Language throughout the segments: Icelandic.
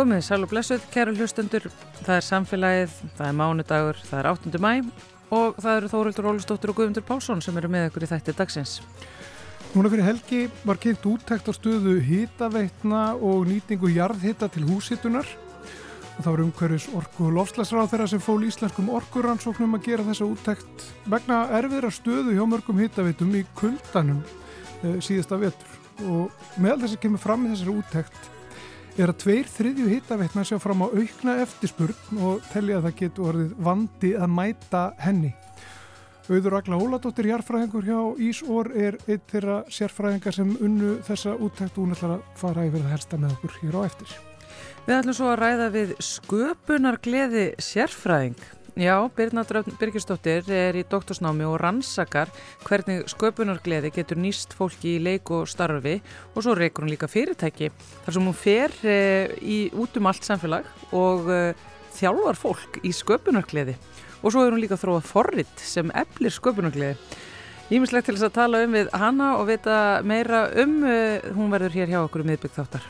Komið sæl og blessuð, kæru hlustundur, það er samfélagið, það er mánudagur, það er 8. mæ og það eru Þórildur Ólustóttur og Guðmundur Pálsson sem eru með ykkur í þætti dagsins. Núna fyrir helgi var kynnt úttækt á stöðu hýtaveitna og nýtingu jarðhita til húsitunar og það var umhverjus orku og lofslagsráð þeirra sem fól íslenskum orkuransóknum að gera þessa úttækt vegna erfiðra stöðu hjá mörgum hýtaveitum í kuldanum e, síðasta vetur og meðal þess að kemur fram í þessari úttækt er að tveir þriðju hittaveitna sjá fram á aukna eftirspurn og telja að það getur orðið vandi að mæta henni. Auður Agla Óladóttir, jarfræðingur hjá Ísor, er eitt þeirra sérfræðingar sem unnu þessa úttækt og hún ætlar að fara yfir það helsta með okkur hér á eftir. Við ætlum svo að ræða við sköpunar gleði sérfræðing. Já, Birna Birgisdóttir er í doktorsnámi og rannsakar hvernig sköpunargleði getur nýst fólki í leik og starfi og svo reykur hún líka fyrirtæki þar sem hún fer e, í út um allt samfélag og e, þjálfar fólk í sköpunargleði og svo er hún líka þróað forrit sem eflir sköpunargleði. Ímislegt til þess að tala um við hana og vita meira um, e, hún verður hér hjá okkur um miðbyggt þáttar.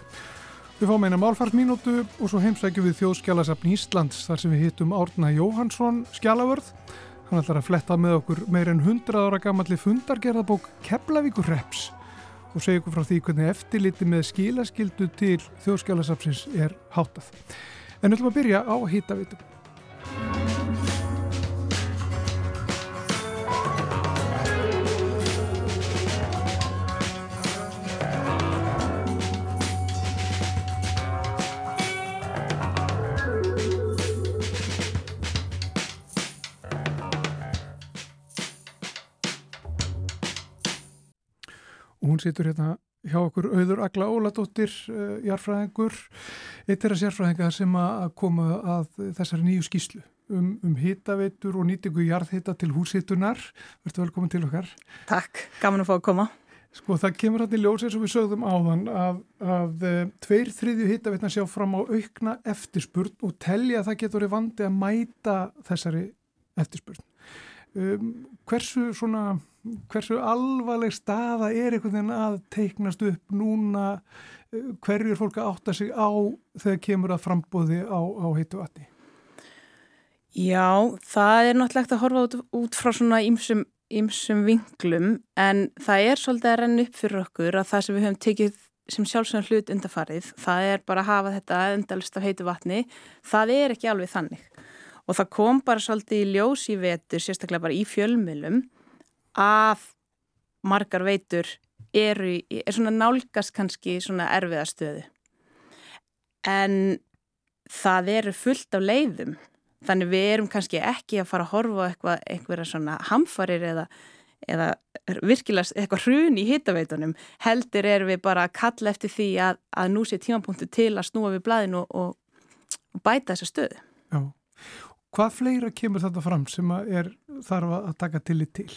Við fáum eina málfarsmínútu og svo heimsækjum við þjóðskjálasafn Íslands þar sem við hittum Árna Jóhansson skjálavörð. Hann ætlar að fletta með okkur meir en 100 ára gammalli fundargerðabók Keflavíkur Reps og segja okkur frá því hvernig eftirliti með skilaskildu til þjóðskjálasafnsins er hátað. En við ætlum að byrja á hittavitum. Hún situr hérna hjá okkur auður Agla Óladóttir, uh, jarfræðingur, eitt er að sérfræðinga sem að koma að þessari nýju skíslu um, um hitaveitur og nýtingu jarðhita til húshitunar. Verður velkomin til okkar. Takk, gaman að fá að koma. Sko það kemur hann í ljósið sem við sögðum áðan að, að uh, tveir þriðju hitaveitna sjá fram á aukna eftirspurn og telja að það getur verið vandi að mæta þessari eftirspurn. Um, hversu svona hversu alvarleg staða er einhvern veginn að teiknast upp núna eh, hverju er fólk að átta sig á þegar kemur að frambóði á, á heitu vatni? Já, það er náttúrulega að horfa út, út frá svona ýmsum, ýmsum vinglum en það er svolítið að renna upp fyrir okkur að það sem við höfum tekið sem sjálfsögum hlut undarfarið, það er bara að hafa þetta endalist af heitu vatni, það er ekki alveg þannig og það kom bara svolítið í ljós í vetur, sérstaklega bara í fjölmilum að margar veitur eru í, er svona nálgast kannski svona erfiða stöðu. En það eru fullt af leiðum. Þannig við erum kannski ekki að fara að horfa eitthvað, eitthvað svona hamfarir eða, eða virkilega eitthvað hrun í hittaveitunum. Heldur erum við bara að kalla eftir því að, að nú sé tímapunktu til að snúa við blæðinu og, og, og bæta þessa stöðu. Já. Hvað fleira kemur þetta fram sem er, þarf að taka tillit til?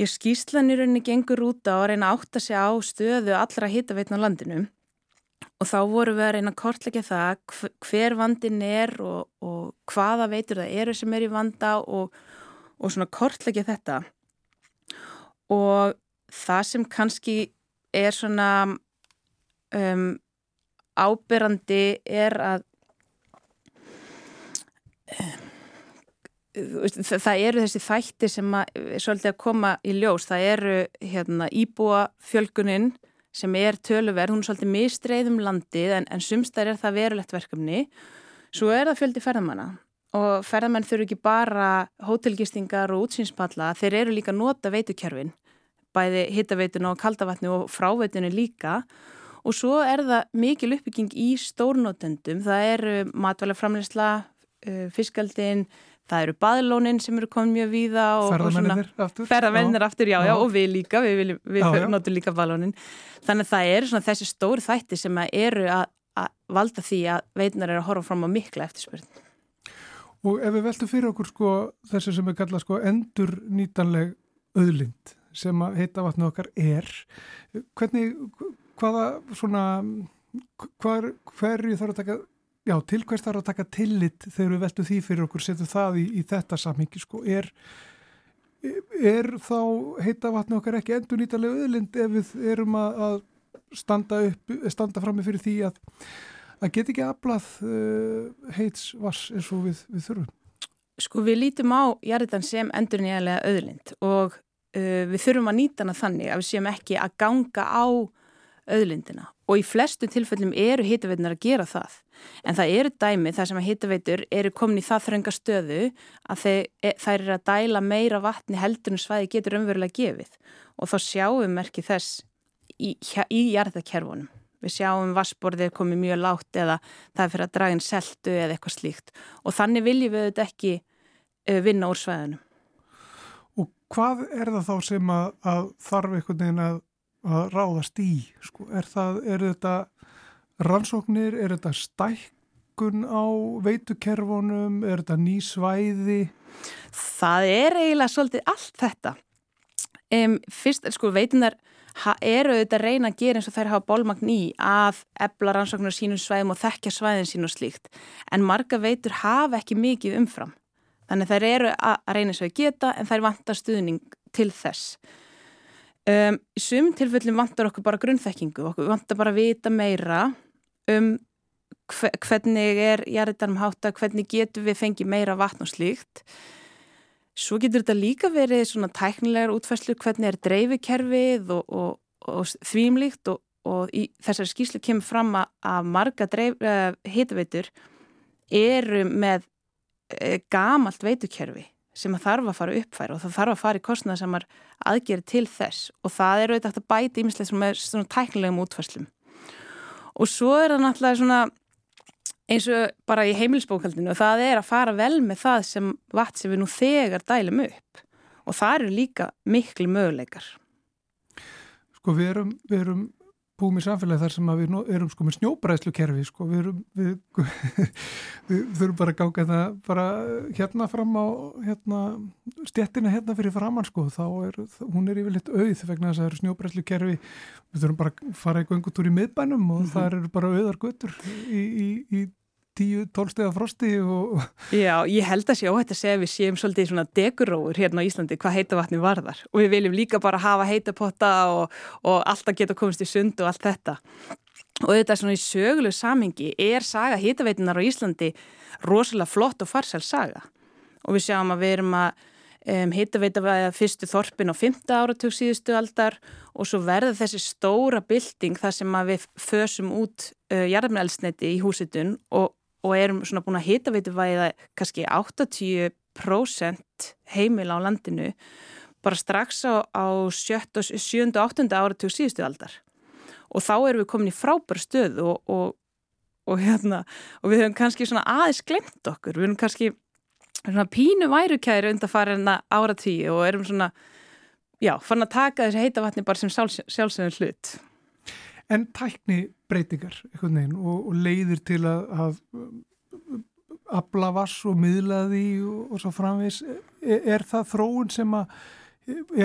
Ég skýslan í rauninni gengur út á að reyna að átta sig á stöðu allra hittaveitna á landinu. Og þá voru við að reyna að kortleggja það hver vandin er og, og hvaða veitur það eru sem er í vanda og, og svona kortleggja þetta. Og það sem kannski er svona um, ábyrrandi er að um, það eru þessi þætti sem að, svolítið að koma í ljós, það eru hérna, íbúa fjölguninn sem er töluverð, hún er svolítið mistreið um landið en, en sumstar er það verulegt verkefni, svo er það fjöldi ferðamanna. Og ferðamann þurfu ekki bara hótelgistingar og útsýnspalla, þeir eru líka nota veitukerfin, bæði hittaveituna og kaldavatni og fráveituna líka. Og svo er það mikil uppbygging í stórnótendum, það eru matvæla framleysla, uh, fiskaldin, Það eru baðlónin sem eru komið mjög víða Ferðamennir aftur. Ferðamennir aftur, já, já, og við líka Við, við, við já, notum líka baðlónin. Þannig að það eru þessi stóri þætti sem eru að, að valda því að veitnar eru að horfa fram á mikla eftirspurn. Og ef við veltum fyrir okkur sko, þessu sem við kalla sko, endur nýtanleg öðlind sem að heita vatnu okkar er hvernig, hvaða svona hver, hverju þarf að taka Já, til hvers þarf að taka tillit þegar við veltum því fyrir okkur, setjum það í, í þetta samhengi, sko, er, er þá heita vatni okkar ekki endur nýtalega öðlind ef við erum að, að standa upp, standa fram með fyrir því að, að geta ekki aflað uh, heits vars eins og við, við þurfum? Sko við lítum á jarðan sem endur nýjanlega öðlind og uh, við þurfum að nýta hana þannig að við séum ekki að ganga á öðlindina og í flestu tilfellum eru hitaveiturnar að gera það. En það eru dæmi þar sem að hitaveitur eru komin í það þrönga stöðu að e, þær eru að dæla meira vatni heldur en svæði getur umverulega gefið. Og þá sjáum við merkið þess í, í jarðakerfunum. Við sjáum vassborðið komið mjög látt eða það er fyrir að draga inn seltu eða eitthvað slíkt. Og þannig viljum við þetta ekki uh, vinna úr svæðinu. Og hvað er það þá sem að, að þarf einhvern veginn að, að ráðast í? Sko, er, það, er þetta rannsóknir, er þetta stækkun á veitukerfunum, er þetta ný svæði? Það er eiginlega svolítið allt þetta. Um, fyrst, sko, veitunar eru auðvitað að reyna að gera eins og þær hafa bólmagn í að ebla rannsóknar sínum svæðum og þekkja svæðin sín og slíkt. En marga veitur hafa ekki mikið umfram. Þannig þær eru að reyna eins og að geta en þær vantar stuðning til þess. Um, í sum tilfellum vantar okkur bara grunnþekkingu, okkur vantar bara að vita meira um hvernig er jarðarm hátta, hvernig getur við fengið meira vatn og slíkt. Svo getur þetta líka verið svona tæknilegar útfæslu, hvernig er dreifikerfið og, og, og þvímlíkt og, og í þessari skýslu kemur fram að marga uh, eh, hitaveitur eru með uh, gamalt veitukerfi sem að þarf að fara uppfæra og það þarf að fara í kostnað sem er aðgerið til þess og það eru auðvitað að bæta ímislega með svona tæknilegum útfæslum. Og svo er það náttúrulega svona eins og bara í heimilsbókaldinu og það er að fara vel með það sem vatn sem við nú þegar dælum upp og það eru líka miklu möguleikar. Sko við erum, við erum búum í samfélagi þar sem við erum sko með snjóbræðslukerfi sko. Við, erum, við, við þurfum bara að gáka það bara hérna fram á hérna, stjettina hérna fyrir framann sko. Þá er, hún er yfirleitt auð vegna þess að það eru snjóbræðslukerfi. Við þurfum bara að fara í göngutúr í miðbænum og mm -hmm. það eru bara auðar götur í, í, í 10-12 steg af frosti og... Já, ég held að óhætt að segja við séum svolítið svona deguróur hérna á Íslandi hvað heitavatni varðar og við viljum líka bara hafa heitapotta og, og alltaf geta komist í sund og allt þetta og þetta svona í sögulegu samingi er saga heitaveitinar á Íslandi rosalega flott og farsæl saga og við sjáum að við erum að um, heitaveita fyrstu þorpin á 5. áratug síðustu aldar og svo verða þessi stóra bylting þar sem við fösum út uh, jarðmjölsneti í húsitun og og erum svona búin að hita veitu væða kannski 80% heimil á landinu bara strax á, á 7. og 8. áratug síðustu aldar og þá erum við komin í frábæra stöð og, og, og, hérna, og við höfum kannski svona aðeins glemt okkur, við höfum kannski svona pínu værukæri undan farin áratíu og erum svona já, fann að taka þessi heita vatni bara sem sjálfsögum hlut En tækni breytingar veginn, og, og leiðir til að, abla vass og miðlaði og, og svo framvis er, er það þróun sem að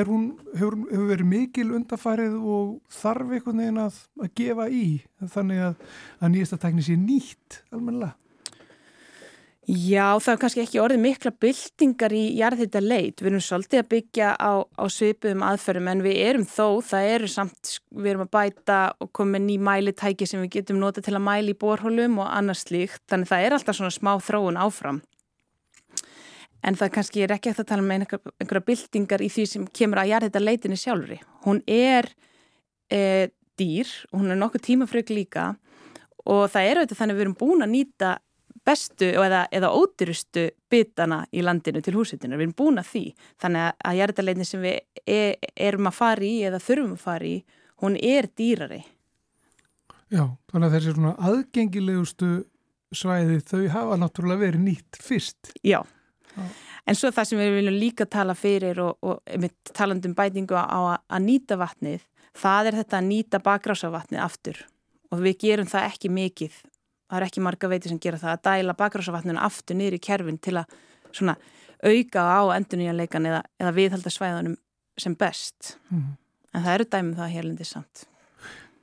hún, hefur, hefur verið mikil undarfærið og þarf einhvern veginn að, að gefa í þannig að, að nýjasta tækni sé nýtt almenna Já, það er kannski ekki orðið mikla byltingar í jarðhýtta leit. Við erum svolítið að byggja á, á svipuðum aðferðum en við erum þó, það eru samt, við erum að bæta og koma ný mælitæki sem við getum nota til að mæli í borhólum og annars slíkt. Þannig það er alltaf svona smá þróun áfram. En það kannski er ekki eftir að tala með um einhverja byltingar í því sem kemur að jarðhýtta leitinni sjálfri. Hún er e, dýr og hún er nokkuð tímafrögg líka og það er auðvitað þannig að við erum búin að nýta bestu eða, eða ódýrustu bitana í landinu til húsitunar. Við erum búin að því. Þannig að jæriðarleitin sem við er, erum að fara í eða þurfum að fara í, hún er dýrari. Já, þannig að þessi svona aðgengilegustu svæði þau hafa náttúrulega verið nýtt fyrst. Já, Já. en svo það sem við viljum líka tala fyrir og, og talandum bætingu á að, nýta vatnið, það er þetta að nýta bakrásavatnið aftur og við gerum það ekki mikið það er ekki marga veiti sem gera það að dæla bakrásavatninu aftur niður í kerfin til að svona auka á endurnýjanleikan eða, eða viðhalda svæðanum sem best mm. en það eru dæmið það hérlindi samt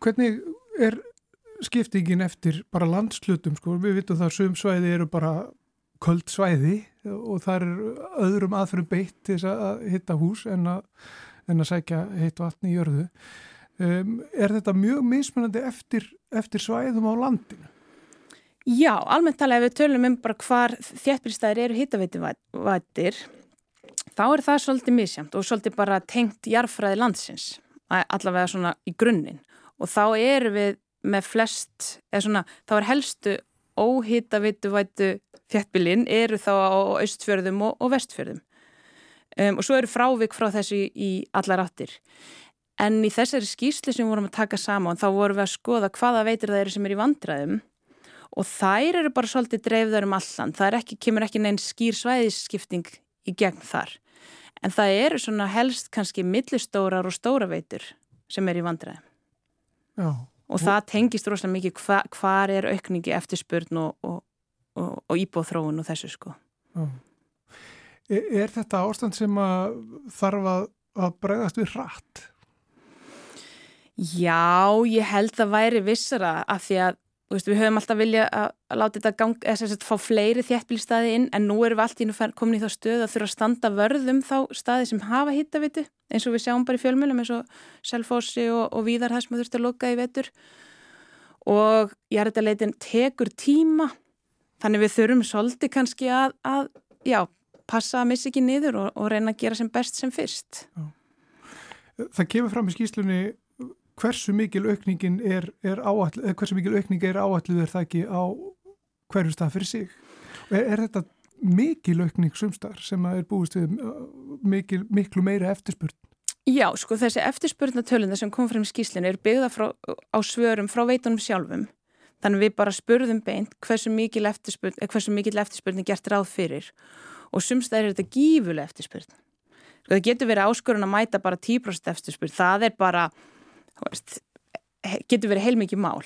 Hvernig er skiptingin eftir bara landslutum sko, við vitum það að sum svæði eru bara köld svæði og það er öðrum aðfyrir beitt til þess að hitta hús en að, en að sækja heitt vatni í jörðu um, er þetta mjög mismunandi eftir, eftir svæðum á landinu? Já, almennt tala ef við tölum um bara hvar þéttbílstæðir eru hittaveituvættir þá er það svolítið misjamt og svolítið bara tengt jarfræði landsins allavega svona í grunninn. Og þá eru við með flest, eða svona, þá er helstu óhittaveituvættu þéttbílinn eru þá á austfjörðum og, og vestfjörðum. Um, og svo eru frávik frá þessu í allar áttir. En í þessari skýsli sem við vorum að taka saman þá vorum við að skoða hvaða veitir það eru sem er í vandraðum og þær eru bara svolítið dreifðar um allan. Það ekki, kemur ekki neinn skýr svæðisskipting í gegn þar. En það eru svona helst kannski millistórar og stóra veitur sem er í vandræðum. Já. Og það tengist rosalega mikið hva, hvar er aukningi eftirspurn og, og, og, og íbóðþróun og þessu sko. Já. Er, er þetta ástand sem að þarf að, að bregðast við hratt? Já, ég held að væri vissara af því að Veist, við höfum alltaf vilja að, að láta þetta gang, eða að fá fleiri þéttbílstaði inn en nú erum við allt í nú komin í þá stöð að þurfa að standa vörðum þá staði sem hafa hittavitu eins og við sjáum bara í fjölmjölum eins og Selfossi og, og Víðar það sem þurfum að loka í vetur og ég er þetta leitin tekur tíma þannig við þurfum svolítið kannski að, að já, passa að missa ekki niður og, og reyna að gera sem best sem fyrst. Já. Það kemur fram í skýslunni hversu mikil aukningin er, er áallu, hversu mikil aukning er áallu er það ekki á hverju stað fyrir sig? Er, er þetta mikil aukning sumstar sem er búist við mikil, miklu meira eftirspurn? Já, sko þessi eftirspurnatölunda sem kom frem í skýslinu er byggða frá, á svörum frá veitunum sjálfum. Þannig við bara spurðum beint hversu mikil eftirspurn, hversu mikil eftirspurn er gert ráð fyrir. Og sumstað er þetta gífuleg eftirspurn. Sko það getur verið áskorun að mæta bara 10% eftirspurn, það er bara veist, getur verið heilmikið mál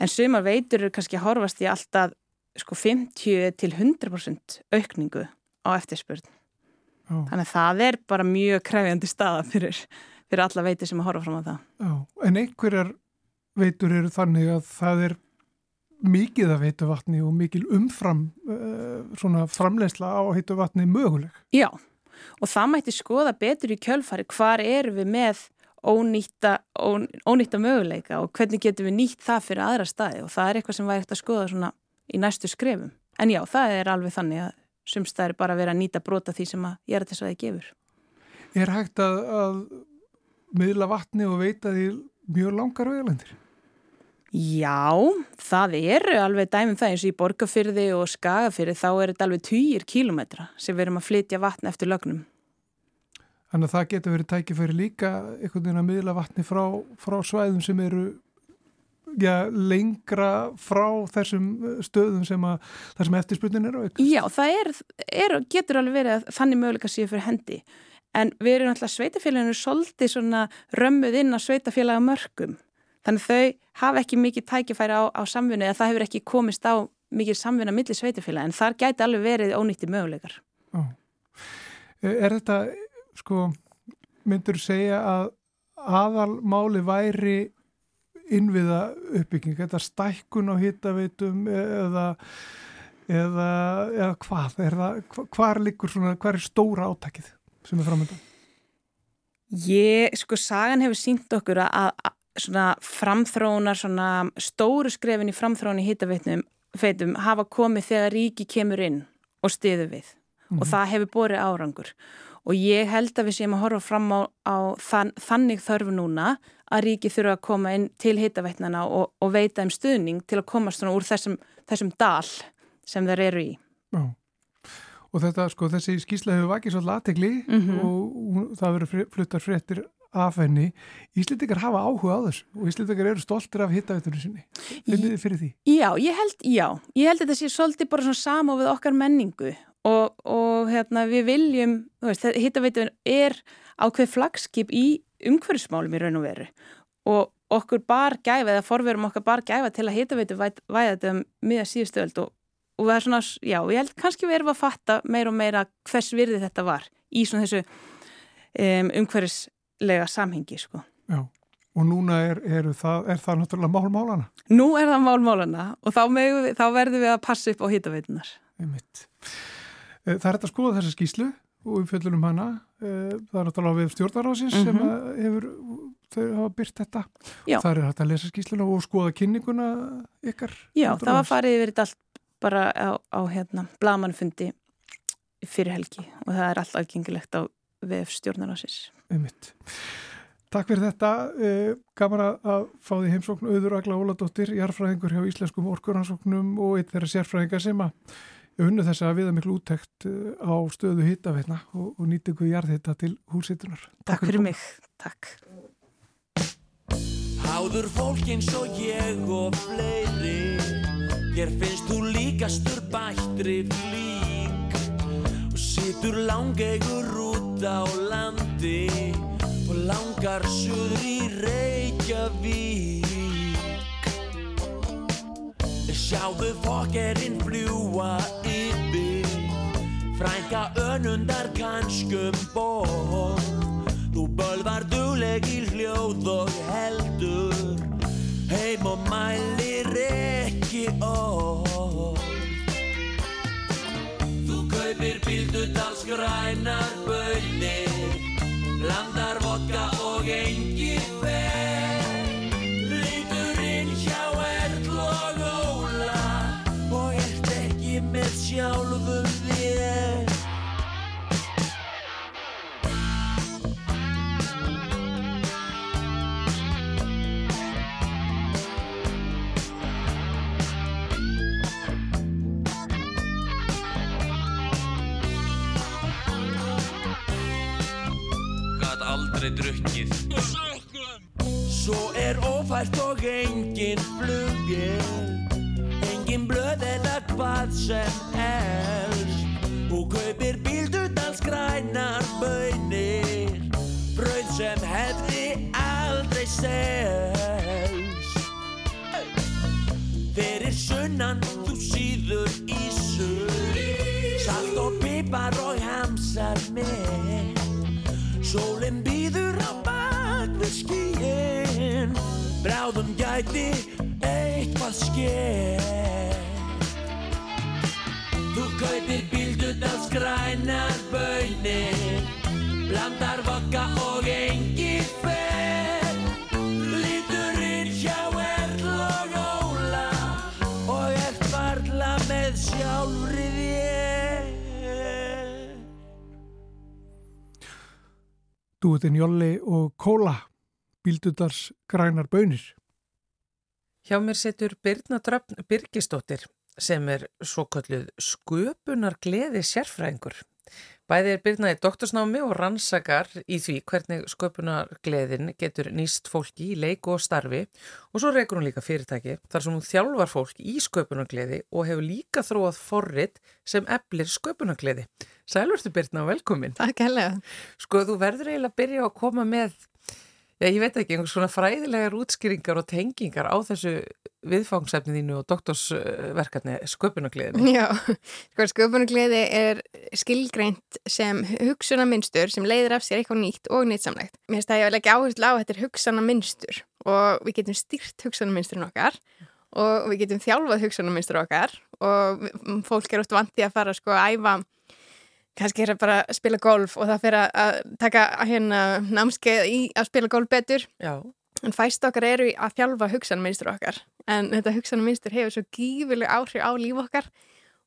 en sumar veitur eru kannski að horfast í alltaf sko 50 til 100% aukningu á eftirspurn Já. þannig að það er bara mjög kræfjandi staða fyrir, fyrir alla veitur sem að horfa fram á það Já. En einhverjar veitur eru þannig að það er mikið að veitu vatni og mikil umfram uh, svona framlegsla á heitu vatni möguleg Já, og það mætti skoða betur í kjölfari hvar eru við með ónýtta, ón, ónýtta möguleika og hvernig getum við nýtt það fyrir aðra staði og það er eitthvað sem væri eftir að skoða svona í næstu skrefum. En já, það er alveg þannig að sumst það er bara vera að nýta brota því sem að ég er að þess að það gefur. Er hægt að, að miðla vatni og veita því mjög langar vegalendir? Já, það eru alveg dæmum það eins og í borgarfyrði og skagafyrði þá er þetta alveg týjir kílometra sem við erum að flytja vatn eftir lögnum. Þannig að það getur verið tækifæri líka einhvern veginn að miðla vatni frá, frá svæðum sem eru já, lengra frá þessum stöðum sem, að, sem eftirspurnin eru. Já, það er, er, getur alveg verið að þannig möguleika séu fyrir hendi. En við erum alltaf sveitafélaginu svolítið svona römmuð inn á sveitafélaga mörgum. Þannig þau hafa ekki mikið tækifæri á, á samfunni eða það hefur ekki komist á mikið samfunna millir sveitafélag en þar gæti alveg verið ónýtti möguleikar. Ó. Er þetta sko, myndur segja að aðalmáli væri innviða uppbygging, þetta stækkun á hittaveitum eða, eða, eða hvað, er það, hvað er, svona, hvað er stóra átækið sem er framöndan? Ég, sko, sagan hefur sínt okkur að, að svona framþróunar, svona stóru skrefin í framþróun í hittaveitum feitum hafa komið þegar ríki kemur inn og stiðu við mm -hmm. og mhm. það hefur borið árangur og ég held að við séum að horfa fram á, á þann, þannig þörfu núna að ríki þurfa að koma inn til hittaveitnana og, og veita um stuðning til að komast úr þessum, þessum dal sem þeir eru í. Já. Og þetta, sko, þessi skýrsla hefur vakið svolítið aðtegli mm -hmm. og það verður fluttar fréttir af henni. Íslendingar hafa áhuga á þessu og Íslendingar eru stoltir af hittaveitunum sinni. Finnir þið fyrir því? Já, ég held, já. Ég held að þetta sé svolítið bara svona sama við okkar menningu og, og hérna, við viljum, hittaveitur er ákveð flagskip í umhverfsmálum í raun og veru og okkur bar gæfa eða forverum okkar bar gæfa til að hittaveitur væða þetta um miða síðustöld og, og það er svona, já, ég held kannski við erum að fatta meira og meira hvers virði þetta var í svona þessu um, umhverfslega samhengi, sko. Já. Og núna er, er, það, er það náttúrulega málmálana? Nú er það málmálana og þá, við, þá verðum við að passa upp á hittaveitunar. Einmitt. Eh, það er þetta að skoða þessa skýslu og við fjöldunum hana. Eh, það er náttúrulega við stjórnarásins mm -hmm. sem mhm. hefur þau hafa byrt þetta. Já. Það er hægt að lesa skýsluna og skoða kynninguna ykkar. Já, það var farið yfir þetta allt bara á, á hérna, blamanfundi fyrir helgi og það er allt aðgengilegt á VF stjórnarásins. Ummitt. Takk fyrir þetta. Eh, gaman að fá því heimsókn auður Agla Óladóttir, jarfræðingur hjá Íslenskum orkuransóknum og eitt þeirra sérfræðingar sem að unnu þess að viða miklu úttekt eh, á stöðu hittaveitna og, og nýtingu jarðhitta til húsitunar. Takk, Takk fyrir mig. Takk. Háður fólk eins og ég og fleiri Hér finnst þú líkastur bættri flík Og situr langeigur út á landi Og langar söður í Reykjavík Sjáðu fokkerinn fljúa Frænka önundar kannskum ból ófært og engin flugil Engin blöð eða hvað sem helst Þú kaupir bíldudals grænar bönir Bráðum gæti eitthvað skeið Þú kaupir bíldudals grænar bönir Blandar vodka og engi fer Lítur inn hjá Erl og Óla Og ert varla með sjálfri þér. Dúetin Jolli og Kóla, bíldudars grænar bönir. Hjá mér setur Birna Dröfn Birgisdóttir sem er svo kalluð sköpunar gleði sérfræðingur. Bæði er Birna í doktorsnámi og rannsakar í því hvernig sköpunar gleðin getur nýst fólki í leiku og starfi og svo reykur hún líka fyrirtæki þar sem hún þjálfar fólk í sköpunar gleði og hefur líka þróað forrit sem eflir sköpunar gleði. Sælvertu Birna og velkomin. Takk hella. Sko þú verður eiginlega að byrja að koma með Já, ég veit ekki, einhvers svona fræðilegar útskýringar og tengingar á þessu viðfangsefniðinu og doktorsverkarni sköpunagliðinu. Já, sko sköpunagliði er skilgreint sem hugsunarmynstur sem leiðir af sér eitthvað nýtt og nýttsamlegt. Mér finnst að ég vil ekki áherslu á að þetta er hugsunarmynstur og við getum styrt hugsunarmynsturinn okkar og við getum þjálfað hugsunarmynstur okkar og fólk er oft vantið að fara sko að æfa kannski er það bara að spila golf og það fyrir að taka hérna námskeið í að spila golf betur. Já. en fæst okkar eru að þjálfa hugsanmynstur okkar. En þetta hugsanmynstur hefur svo gífileg áhrif á líf okkar.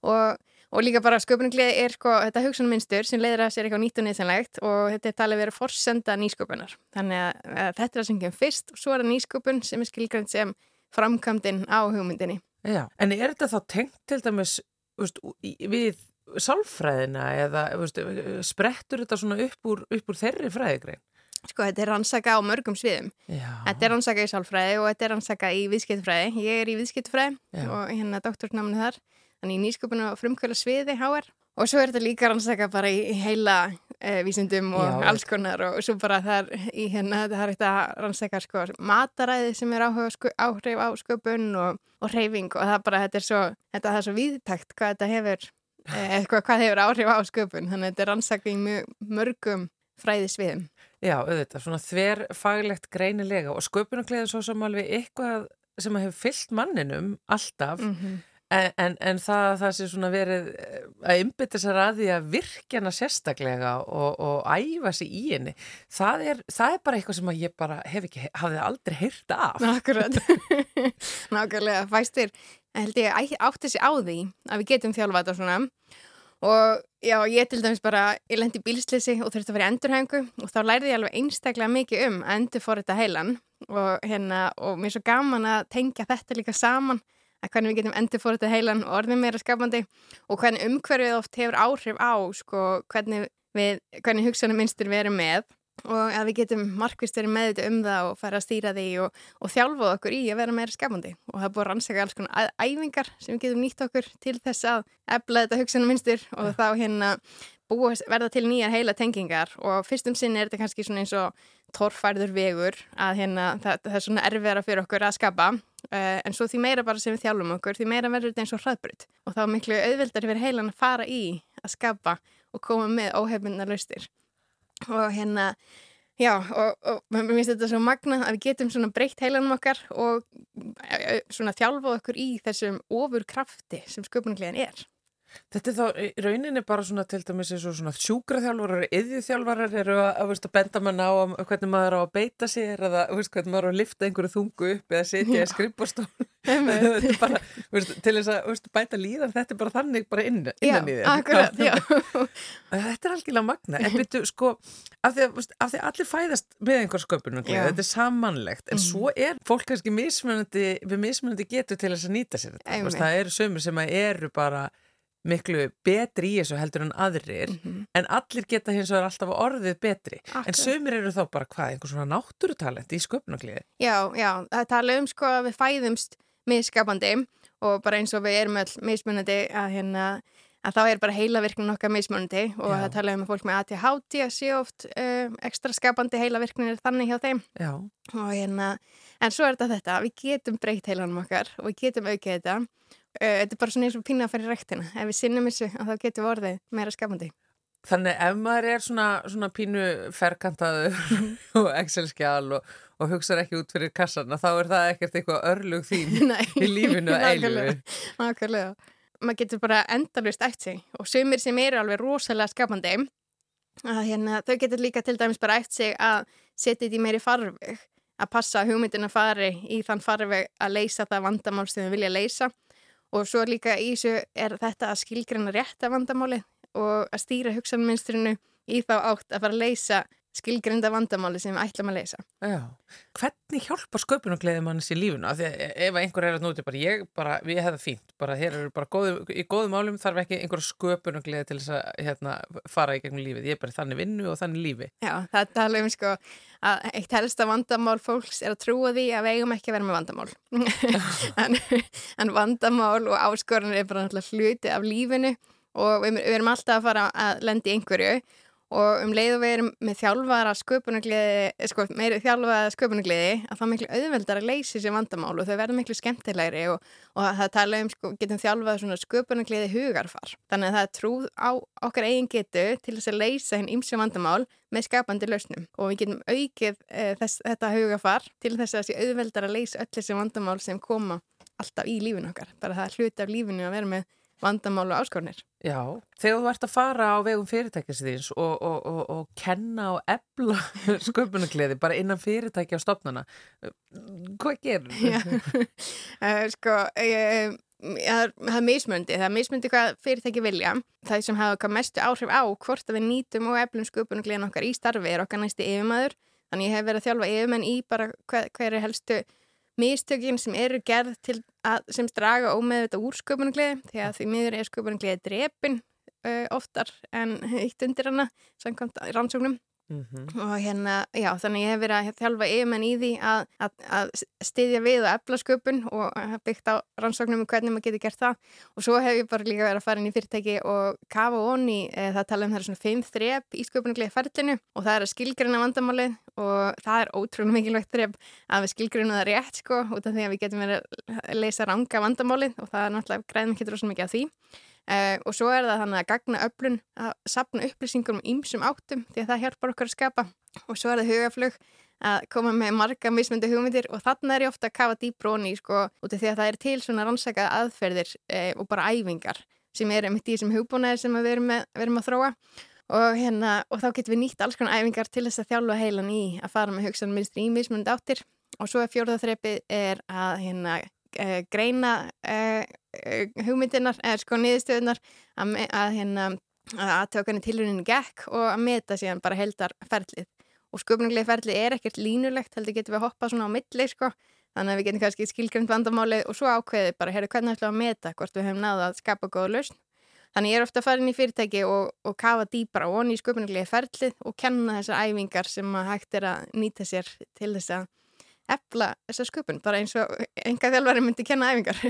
Og, og líka bara sköpunargleði er sko þetta hugsanmynstur sem leiður að sér eitthvað nýtt og nýttanlegt og þetta er talið verið forsenda nýsköpunar. Þannig að, að þetta er það sem kemur fyrst og svo er það nýsköpun sem er skilgrænt sem framkvæmdinn á hugmyndinni. Já, en er þetta þá tengt til dæmis veist, við sálfræðina eða veist, sprettur þetta svona upp úr, upp úr þeirri fræðigrein? Sko, þetta er rannsaka á mörgum sviðum. Já. Þetta er rannsaka í sálfræði og þetta er rannsaka í viðskiptfræði. Ég er í viðskiptfræði og hérna doktorsnáminu þar. Þannig í nýsköpunum og frumkvöla sviði HR. Og svo er þetta líka rannsaka bara í heila e, vísindum og Já, alls konar og svo bara það er í hérna, það er eitthvað rannsaka sko mataræði sem er áhuga, sko, áhrif á sköpun og, og reyfing og það bara, þetta er svo, þetta er svo viðtækt hvað þetta hefur, eitthvað, hvað hefur áhrif á sköpun. Þannig að þetta er rannsaka í mjög, mörgum fræðisviðum. Já, auðvitað, svona þver faglegt greinilega og sköpunarklæðin svo sem alveg eitthvað sem hefur fyllt manninum alltaf mm -hmm. En, en, en það, það sé svona verið eh, að ymbytta sér að því að virkjana sérstaklega og, og æfa sér í henni, það er, það er bara eitthvað sem ég bara hef ekki, hafði aldrei heyrt af. Akkurat, nákvæmlega, fæstir, held ég átti sér á því að við getum þjálfað og svona. Og já, ég til dæmis bara, ég lendi í bílslisi og þurfti að vera í endurhengu og þá lærði ég alveg einstaklega mikið um að endur fór þetta heilan. Og hérna, og mér er svo gaman að tengja þetta líka saman að hvernig við getum endur fór þetta heilan og orðin meira skapandi og hvernig umhverfið oft hefur áhrif á sko, hvernig, hvernig hugsanum minnstur við erum með og að við getum markvist verið með um það og fara að stýra því og, og þjálfa okkur í að vera meira skapandi. Og það er búið að rannsaka alls konar æfingar sem við getum nýtt okkur til þess að efla þetta hugsanum minnstur og þá hérna búið verða til nýja heila tengingar. Og fyrstum sinn er þetta kannski svona eins og torfærður vegur að hérna það, það er svona erfiðara fyrir okkur að skapa. Uh, en svo því meira bara sem við þjálfum okkur því meira verður þetta eins og hraðbrut og þá er miklu auðvildar fyrir heilan að fara í að skapa og koma með óhefnina laustir og hérna já og, og mér finnst þetta svo magna að við getum svona breytt heilanum okkar og uh, svona þjálfa okkur í þessum ofur krafti sem sköpunarkliðan er Þetta er þá rauninni bara svona til dæmis eins og svona sjúkraþjálfarar, yðjúþjálfarar eru að, að, að benda mann á um hvernig maður á að beita sér eða veist, hvernig maður á að lifta einhverju þungu upp eða setja í skrippastól þetta er bara, veist, til þess að veist, bæta líðan, þetta er bara þannig bara inn, innan já, í þér. akkurat, Þetta er algjörlega magna en byrju sko, af því, að, af því að allir fæðast með einhver sköpunum, þetta er samanlegt en mm. svo er fólk kannski mismunandi við mismunandi getur til þess að nýta sér þetta það eru sömur sem eru bara miklu betri í þessu heldur en aðrir mm -hmm. en allir geta hins vegar alltaf orðið betri Akkur. en sömur eru þá bara hvað, einhvers svona náttúrutalent í sköpnagliði Já, já, það tala um sko að við fæðumst misskapandi og bara eins og við erum öll mismunandi að hérna að þá er bara heilavirknin okkar mismunandi og já. það tala um að fólk með ATHT að sé oft um, ekstra skapandi heilavirknin er þannig hjá þeim hérna en svo er þetta þetta, við getum breykt heilanum okkar og við getum aukið þetta Uh, þetta er bara svona eins og pína að fara í rektina. Ef við sinnum þessu, þá getum við orðið meira skapandi. Þannig ef maður er svona, svona pínu ferkantaður og Excel-skjál og, og hugsaður ekki út fyrir kassana, þá er það ekkert eitthvað örlug þín í lífinu að eilu. Maður getur bara endalust eftir sig og sumir sem eru alveg rosalega skapandi, að hérna, þau getur líka til dæmis bara eftir sig að setja þetta í meiri farveg, að passa hugmyndin að fari í þann farveg að leysa það vandamál sem þau vilja leysa. Og svo líka í þessu er þetta að skilgrana rétt af vandamáli og að stýra hugsanmynstrinu í þá átt að fara að leysa skilgrinda vandamáli sem við ætlum að leysa. Já, hvernig hjálpa sköpunugleiði manns í lífuna? Því að ef einhver er að núti bara ég, bara, við hefðum fínt, bara hér eru bara góðu, í góðum álum þarf ekki einhverja sköpunugleiði til þess að hérna, fara í gegnum lífið. Ég er bara þannig vinnu og þannig lífi. Já, það tala um sko að eitt helsta vandamál fólks er að trúa því að við eigum ekki að vera með vandamál. en, en vandamál og áskorunir er bara hluti af lífinu og við, við erum alltaf að fara að lendi einhverju og um leið og við erum með þjálfara sköpunugliði, sko, meiri þjálfara sköpunugliði að það er miklu auðveldar að leysi sér vandamál og þau verður miklu skemmtilegri og, og það tala um, sko, getum þjálfað svona sköpunugliði hugarfar. Þannig að það er trúð á okkar eigin getu til þess að leysa henn ímsi vandamál með skapandi lausnum. Og við getum aukið e, þess, þetta hugarfar til þess að sé auðveldar að leysa öll þessi vandamál sem koma alltaf í lífin okkar, bara það er hluti af lífinu að vera með vandamál og áskornir. Já, þegar þú ert að fara á vegum fyrirtækjasins og, og, og, og kenna og ebla sköpunarkleði bara innan fyrirtækja á stopnana, hvað gerur þú? uh, sko, ég, það er mismundi, það er mismundi hvað fyrirtæki vilja. Það sem hafa mestu áhrif á hvort að við nýtum og eblum sköpunarkleðin okkar í starfi er okkar næsti yfirmaður, þannig ég hef verið að þjálfa yfirmenn í bara hver, hver er helstu mistökin sem eru gerð að, sem draga ómeð þetta úr sköpunargleði því að því miður er sköpunargleði drepin uh, oftar en eitt undir hana samkvæmt rannsóknum Mm -hmm. og hérna, já, þannig ég hef verið að þjálfa yfirmenn í því að, að, að styðja við og efla sköpun og byggt á rannsóknum um hvernig maður getur gert það og svo hef ég bara líka verið að fara inn í fyrirtæki og kafa onni, e, það tala um það er svona fimm þrep í sköpunarglegi ferlinu og það er að skilgruna vandamálið og það er ótrúlega mikilvægt þrep að við skilgruna það rétt sko út af því að við getum verið að leysa ranga vandamálið og það er náttúrulega græðum ekki droslega mikið af því Uh, og svo er það þannig að gagna öflun að sapna upplýsingum um ímsum áttum því að það hjálpar okkar að skapa. Og svo er það hugaflug að koma með marga mismöndu hugmyndir og þarna er ég ofta að kafa dýbróni sko, út af því að það er til svona rannsaka aðferðir e, og bara æfingar sem er einmitt í þessum hugbúnaðir sem við erum, með, við erum að þróa. Og, hérna, og þá getum við nýtt alls konar æfingar til þess að þjálfa heilan í að fara með hugsanum minnstri í mismunandi áttir. Og svo er fjórðaþreipið er að hérna, uh, greina uh, uh, hugmyndinar eða sko niðurstöðunar að, að hérna að aðtöka henni tilruninu gekk og að meta síðan bara heldar ferlið og sköpunarlega ferlið er ekkert línulegt heldur getum við að hoppa svona á milli sko. Þannig að við getum kannski skilgjönd vandamálið og svo ákveðið bara, herru, hvernig ætlum við að meta hvort við hefum náða að skapa góða lausn. Þannig ég er ofta að fara inn í fyrirtæki og, og kafa dýpar á onni í sköpunarlega ferlið og kenna þessar æfingar sem hægt er að nýta sér til þess að efla þessa sköpun, bara eins og enga þjálfari myndi kenna æfingar.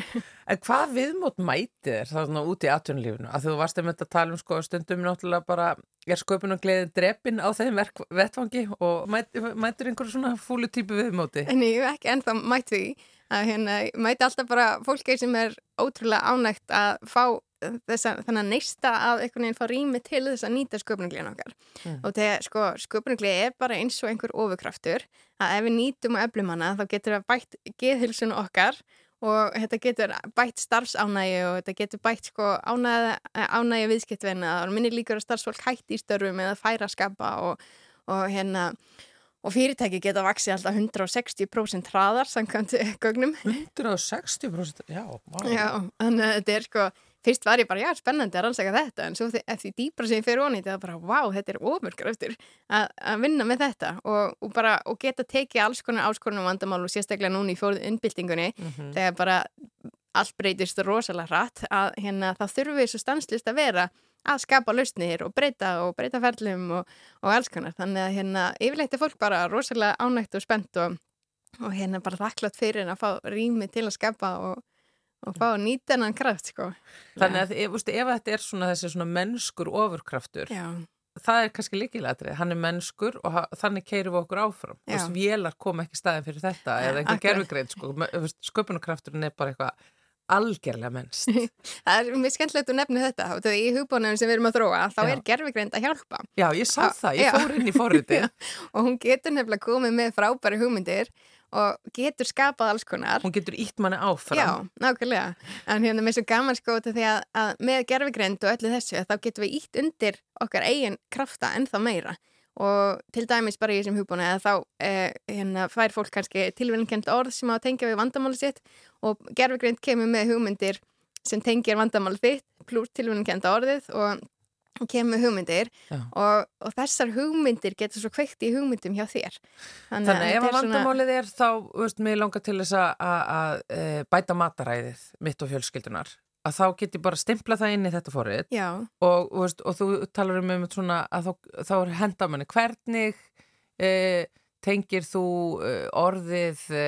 En hvað viðmót mætið er það svona út í atvinnulífinu? Að þú varst einmitt að tala um sko stundum náttúrulega bara er sköpun og gleðin drepin á þeim verk, vettfangi og mæt, mætir einhverju svona fúlu típu viðmóti? Hef ekki ennþá mætt því hérna mæti alltaf bara fólki sem er ótrúlega ánægt að fá þessa, þannig að neista að einhvern veginn fá rými til þess að nýta sköpunarglíðan okkar mm. og þegar sko sköpunarglíði er bara eins og einhver ofurkraftur að ef við nýtum og eflum hana þá getur það bætt geðhilsun okkar og þetta getur bætt starfsánægi og þetta getur bætt sko ánægi viðskiptvenna og minni líkur að starfsfólk hætti í störfum eða færa skapa og, og hérna og fyrirtæki geta vaksið alltaf 160% hraðar samkvæmt gögnum 160%? Já. Já, þannig að þetta er sko fyrst var ég bara, já, spennandi að rannsaka þetta. En svo eftir dýbra sem ég fyrir onni þetta var bara, wow, þetta er ofurkar eftir að, að vinna með þetta. Og, og bara og geta tekið alls konar áskonum vandamál og sérstaklega núni í fórðu innbyltingunni mm -hmm. þegar bara allt breytist rosalega hratt að hérna það þurfum við svo stanslist að vera að skapa lausnir og breyta og breyta ferlum og, og alls konar. Þannig að hérna yfirleitt er fólk bara rosalega ánægt og spennt og, og hérna bara þakklátt fyrir að fá rými til að skapa og og fá hennan kraft sko. Þannig að ef, ef þetta er svona þessi svona mennskur ofurkraftur Já. það er kannski líkilætrið, hann er mennskur og þannig keirum við okkur áfram þess vélar kom ekki staðin fyrir þetta ja, eða einhver gerfugrein sko, sköpunarkrafturinn er bara eitthvað algjörlega mennst. það er mjög skemmtilegt að nefna þetta þegar í hugbónum sem við erum að þróa þá Já. er gerfugreind að hjálpa. Já, ég sá það, ég fór inn í forriti. og hún getur nefnilega komið með frábæri hugmyndir og getur skapað alls konar. Hún getur ítt manni áfram. Já, nákvæmlega. En hérna með svo gaman sko því að, að með gerfigreind og öllu þessu þá getur við ítt undir okkar eigin krafta en þá meira. Og til dæmis bara í þessum hugbúna að þá eh, hérna, fær fólk kannski tilvægnkend orð sem á að tengja við vandamáli sitt og gerfigreind kemur með hugmyndir sem tengir vandamáli þitt pluss tilvægnkend orðið og og kemur hugmyndir og, og þessar hugmyndir getur svo kveikt í hugmyndum hjá þér. Þannig, Þannig ef að vandamálið er þá, veist, mér langar til þess að e, bæta mataræðið mitt og fjölskyldunar að þá get ég bara stimpla það inn í þetta forrið og, veist, og þú talar um svona að þá, þá er hendamanni hvernig e, tengir þú e, orðið e,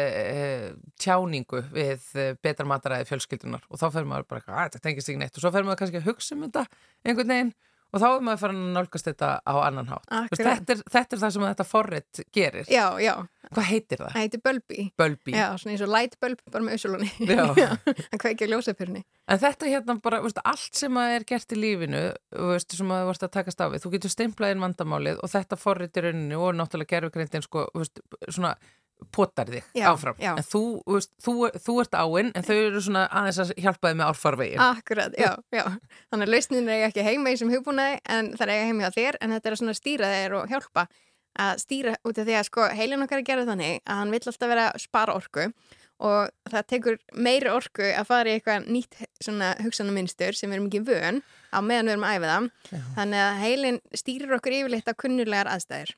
tjáningu við betra mataræði fjölskyldunar og þá fer maður bara, að þetta tengist ekki neitt. Og svo fer maður kannski að hugsa um þetta einhvern veginn og þá er maður farin að nálgast þetta á annan hátt. Þetta er, þetta er það sem þetta forrið gerir. Já, já. hvað heitir það? það heitir bölbi bölbi já, svona eins og light bulb bara með ösulunni það kveikja ljósafyrni en þetta hérna bara, veist, allt sem er gert í lífinu veist, sem að þú vorst að takast á við þú getur stimplað inn vandamálið og þetta forrið í rauninu og náttúrulega gerðugreindin sko, veist, svona potar þig já, áfram. já. en þú, veist, þú, þú ert áinn en þau eru svona aðeins að hjálpa þig með árfarvegin Akkurat, já, já. Þannig að lausnin er ekki heima í sem hugbúnaði en það er ekki heima á þér en þetta er að stýra þér og hjálpa. Að stýra út af því að sko heilin okkar er gerð þannig að hann vill alltaf vera að spara orku og það tekur meiri orku að fara í eitthvað nýtt svona hugsanaminstur sem við erum ekki vön á meðan við erum að æfa það. Þannig að heilin stýrir okkur yfirleitt á kunnulegar aðstæður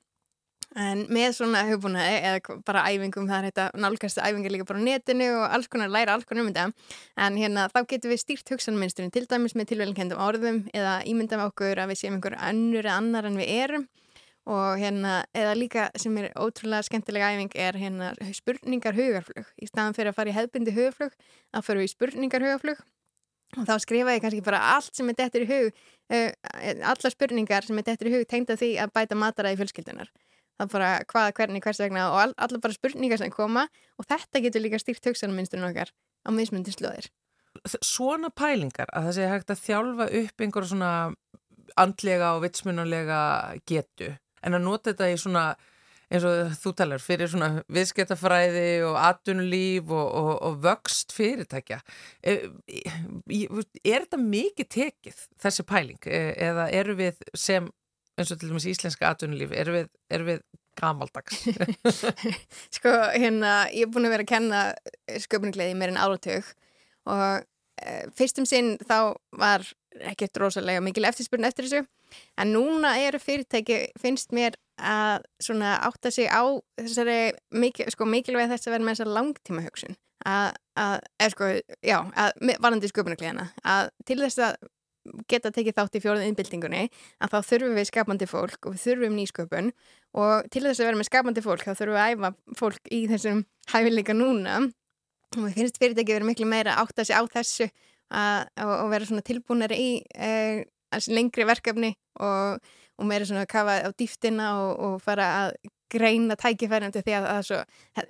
En með svona hugbúnaði eða bara æfingum, það er þetta nálgæstu æfingar líka bara á netinu og alls konar læra alls konar um þetta. En hérna þá getur við stýrt hugsanmynsturinn til dæmis með tilvægleikendum orðum eða ímyndum okkur að við séum einhver annur eða annar en við erum. Og hérna, eða líka sem er ótrúlega skemmtilega æfing er hérna spurningar hugarflug. Í staðan fyrir að fara í hefbindi hugarflug, þá fyrir við í spurningar hugarflug. Og þá skrifa ég kannski bara allt sem er dettur í hug, uh, alla spurningar sem er dettur í hug tengda því að bæta mataræði fjölskyldunar það bara hvað, hvernig, hvers vegna og all, allar bara spurningar sem koma og þetta getur líka stýrt hugsanarmynsturinn okkar á mismundi slóðir. Svona pælingar að það sé hægt að þjálfa upp einhverja svona andlega og vitsmunulega getu en að nota þetta í svona eins og þú talar fyrir svona viðskiptafræði og atunlíf og, og, og vöxt fyrirtækja er, er þetta mikið tekið þessi pæling e, eða eru við sem eins og til dæmis íslenska atunlíf eru við, er við gamaldags? Sko hérna ég er búin að vera að kenna sköpuningleði mér en áratug og e, fyrstum sinn þá var ekkert rosalega mikil eftirspurn eftir þessu. En núna eru fyrirtæki finnst mér að svona átta sig á þessari mikil, sko, mikilvæg þess að vera með þessa langtíma hugsun að, að, er sko, já, að varandi sköpunarklæðina, að til þess að geta tekið þátt í fjóruð innbyltingunni að þá þurfum við skapandi fólk og við þurfum nýsköpun. Og til þess að vera með skapandi fólk þá þurfum við að æfa fólk í þessum hæfileika núna. Og við finnst fyrirtæki verið miklu meira átt að sé á þessu og vera svona tilbúinari í e, lengri verkefni og, og meira svona að kafa á dýftina og, og fara að greina tækifærandi því að það er svo,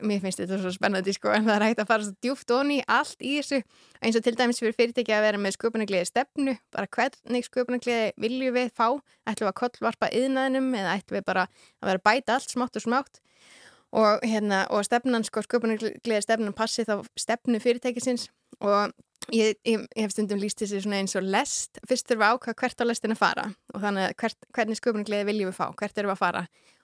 mér finnst þetta svo spennandi sko en það er hægt að fara svo djúft onni allt í þessu. Eins og til dæmis fyrir fyrirtæki að vera með sköpunagliði stefnu, bara hvernig sköpunagliði viljum við fá, ætlum við að kollvarpa yðnaðinum eða ætlum við bara að vera bæta allt smátt og smátt? Og hérna og stefnan sko sköpunagliði stefnan passi þá stefnu fyrirtækisins. Og Ég, ég, ég hef stundum líst þessi svona eins og lest fyrst þurfum við að ákvæða hvert á lestin að fara. Og þannig að hvert, hvernig sköpunargleði viljum við fá? Hvert erum við að fara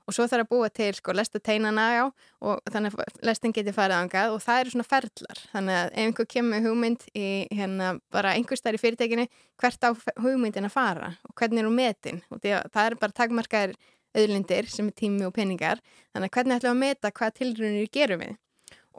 og svo þarf að búa til sko lesta teinana á og þannig að lestin geti farið ángað og það eru svona ferlar. Þannig að ef einhver kemur hugmynd í hérna bara einhver starf í fyrirtekinu hvert á hugmyndin að fara og hvernig er hún metin? Og það er bara takmarkaðir auðlindir sem er tími og peningar. Þannig að hvernig ætlum að meta hvað tilrunir gerum við?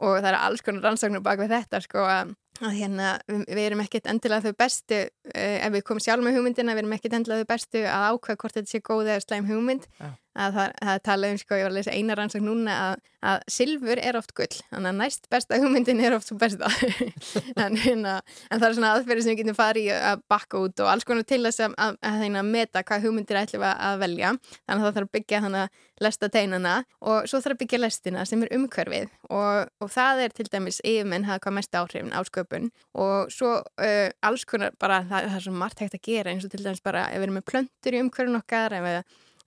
Og það er alls konar rannsóknur bak við þetta sko að að hérna við, við erum ekkert endilega þau bestu uh, ef við komum sjálf með hugmyndina við erum ekkert endilega þau bestu að ákvæða hvort þetta sé góð eða slæm hugmynd. Ja. Að það, það tala um sko, ég var að lesa eina rannsókn núna að, að silfur er oft gull þannig að næst besta hugmyndin er oft svo besta. En, hérna, en það er svona aðferði sem við getum farið að bakka út og alls konar til þess að, að, að hérna, meta hvað hugmyndir ætlum að velja. Þannig að það þarf að byggja þannig að lesta teinana og svo þarf að byggja lestina sem er umhverfið. Og, og það er til dæmis yfirmenn hafa hvað mest áhrifin á sköpun. Og svo uh, alls konar bara það, það er svo margt hægt að gera eins og til dæmis bara ef við erum með plöntur í umhverfin okkar ef við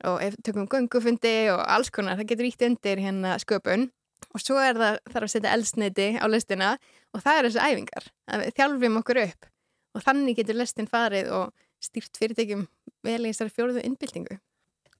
og ef tökum gungufundi og alls konar, það getur ítt undir hérna sköpun. Og svo er það þarf að setja eldsneiti á listina og það er þessu æfingar, þjálfum okkur upp. Og þannig getur listin farið og stýrt fyrirtækjum vel í þessari fjóruðu innbyltingu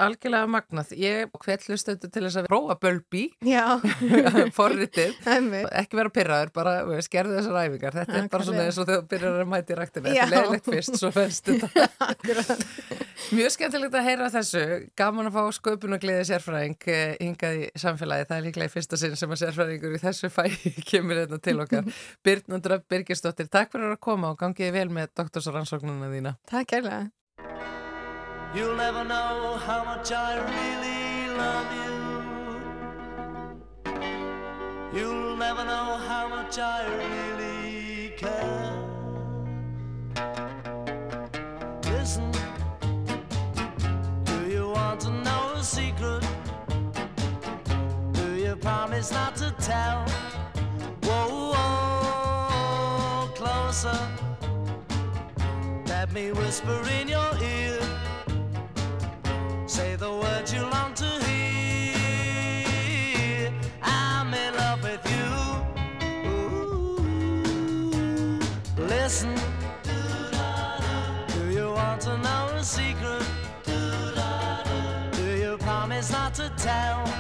algjörlega magnað. Ég hvetlu stundu til þess að prófa bölbi forritið, ekki vera pyrraður bara skerðu þessar æfingar. Þetta er bara svona eins og þau byrjar að mæti rættinu þetta er leiðilegt fyrst, svo fennst þetta Mjög skemmtilegt að heyra þessu gaman að fá sköpun og gleði sérfræðing eh, hingað í samfélagi, það er líklega í fyrsta sinn sem að sérfræðingur í þessu fæ kemur hérna til okkar. Byrnandröf Birgisdóttir Takk fyrir að koma og gangiði vel með doktorsarannsóknuna þína. Takk kærlega You'll never know how much I really love you. You'll never know how much I really care. Promise not to tell? Whoa, whoa closer. Let me whisper in your ear. Say the words you long to hear. I'm in love with you. Ooh. Listen. Do you want to know a secret? Do you promise not to tell?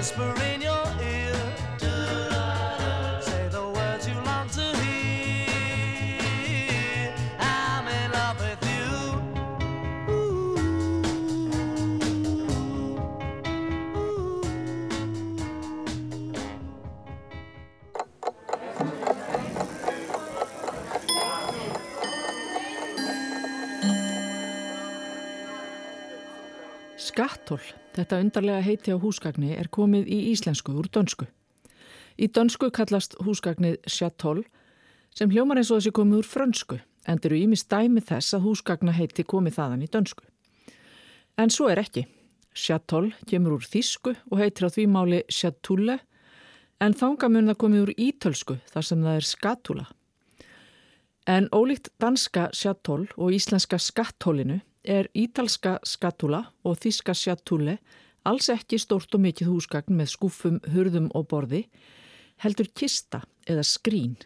whispering. Skattól, þetta undarlega heiti á húsgagni, er komið í íslensku úr dönsku. Í dönsku kallast húsgagnið sjatól sem hljómar eins og þessi komið úr frönsku en eru ímis dæmi þess að húsgagna heiti komið þaðan í dönsku. En svo er ekki. Sjatól kemur úr þísku og heitir á því máli sjatúle en þangamunna komið úr ítölsku þar sem það er skatúla. En ólíkt danska sjatól og íslenska skattólinu er ítalska skatúla og þíska sjatúle alls ekki stórt og mikið húsgagn með skúfum, hurðum og borði, heldur kista eða skrín.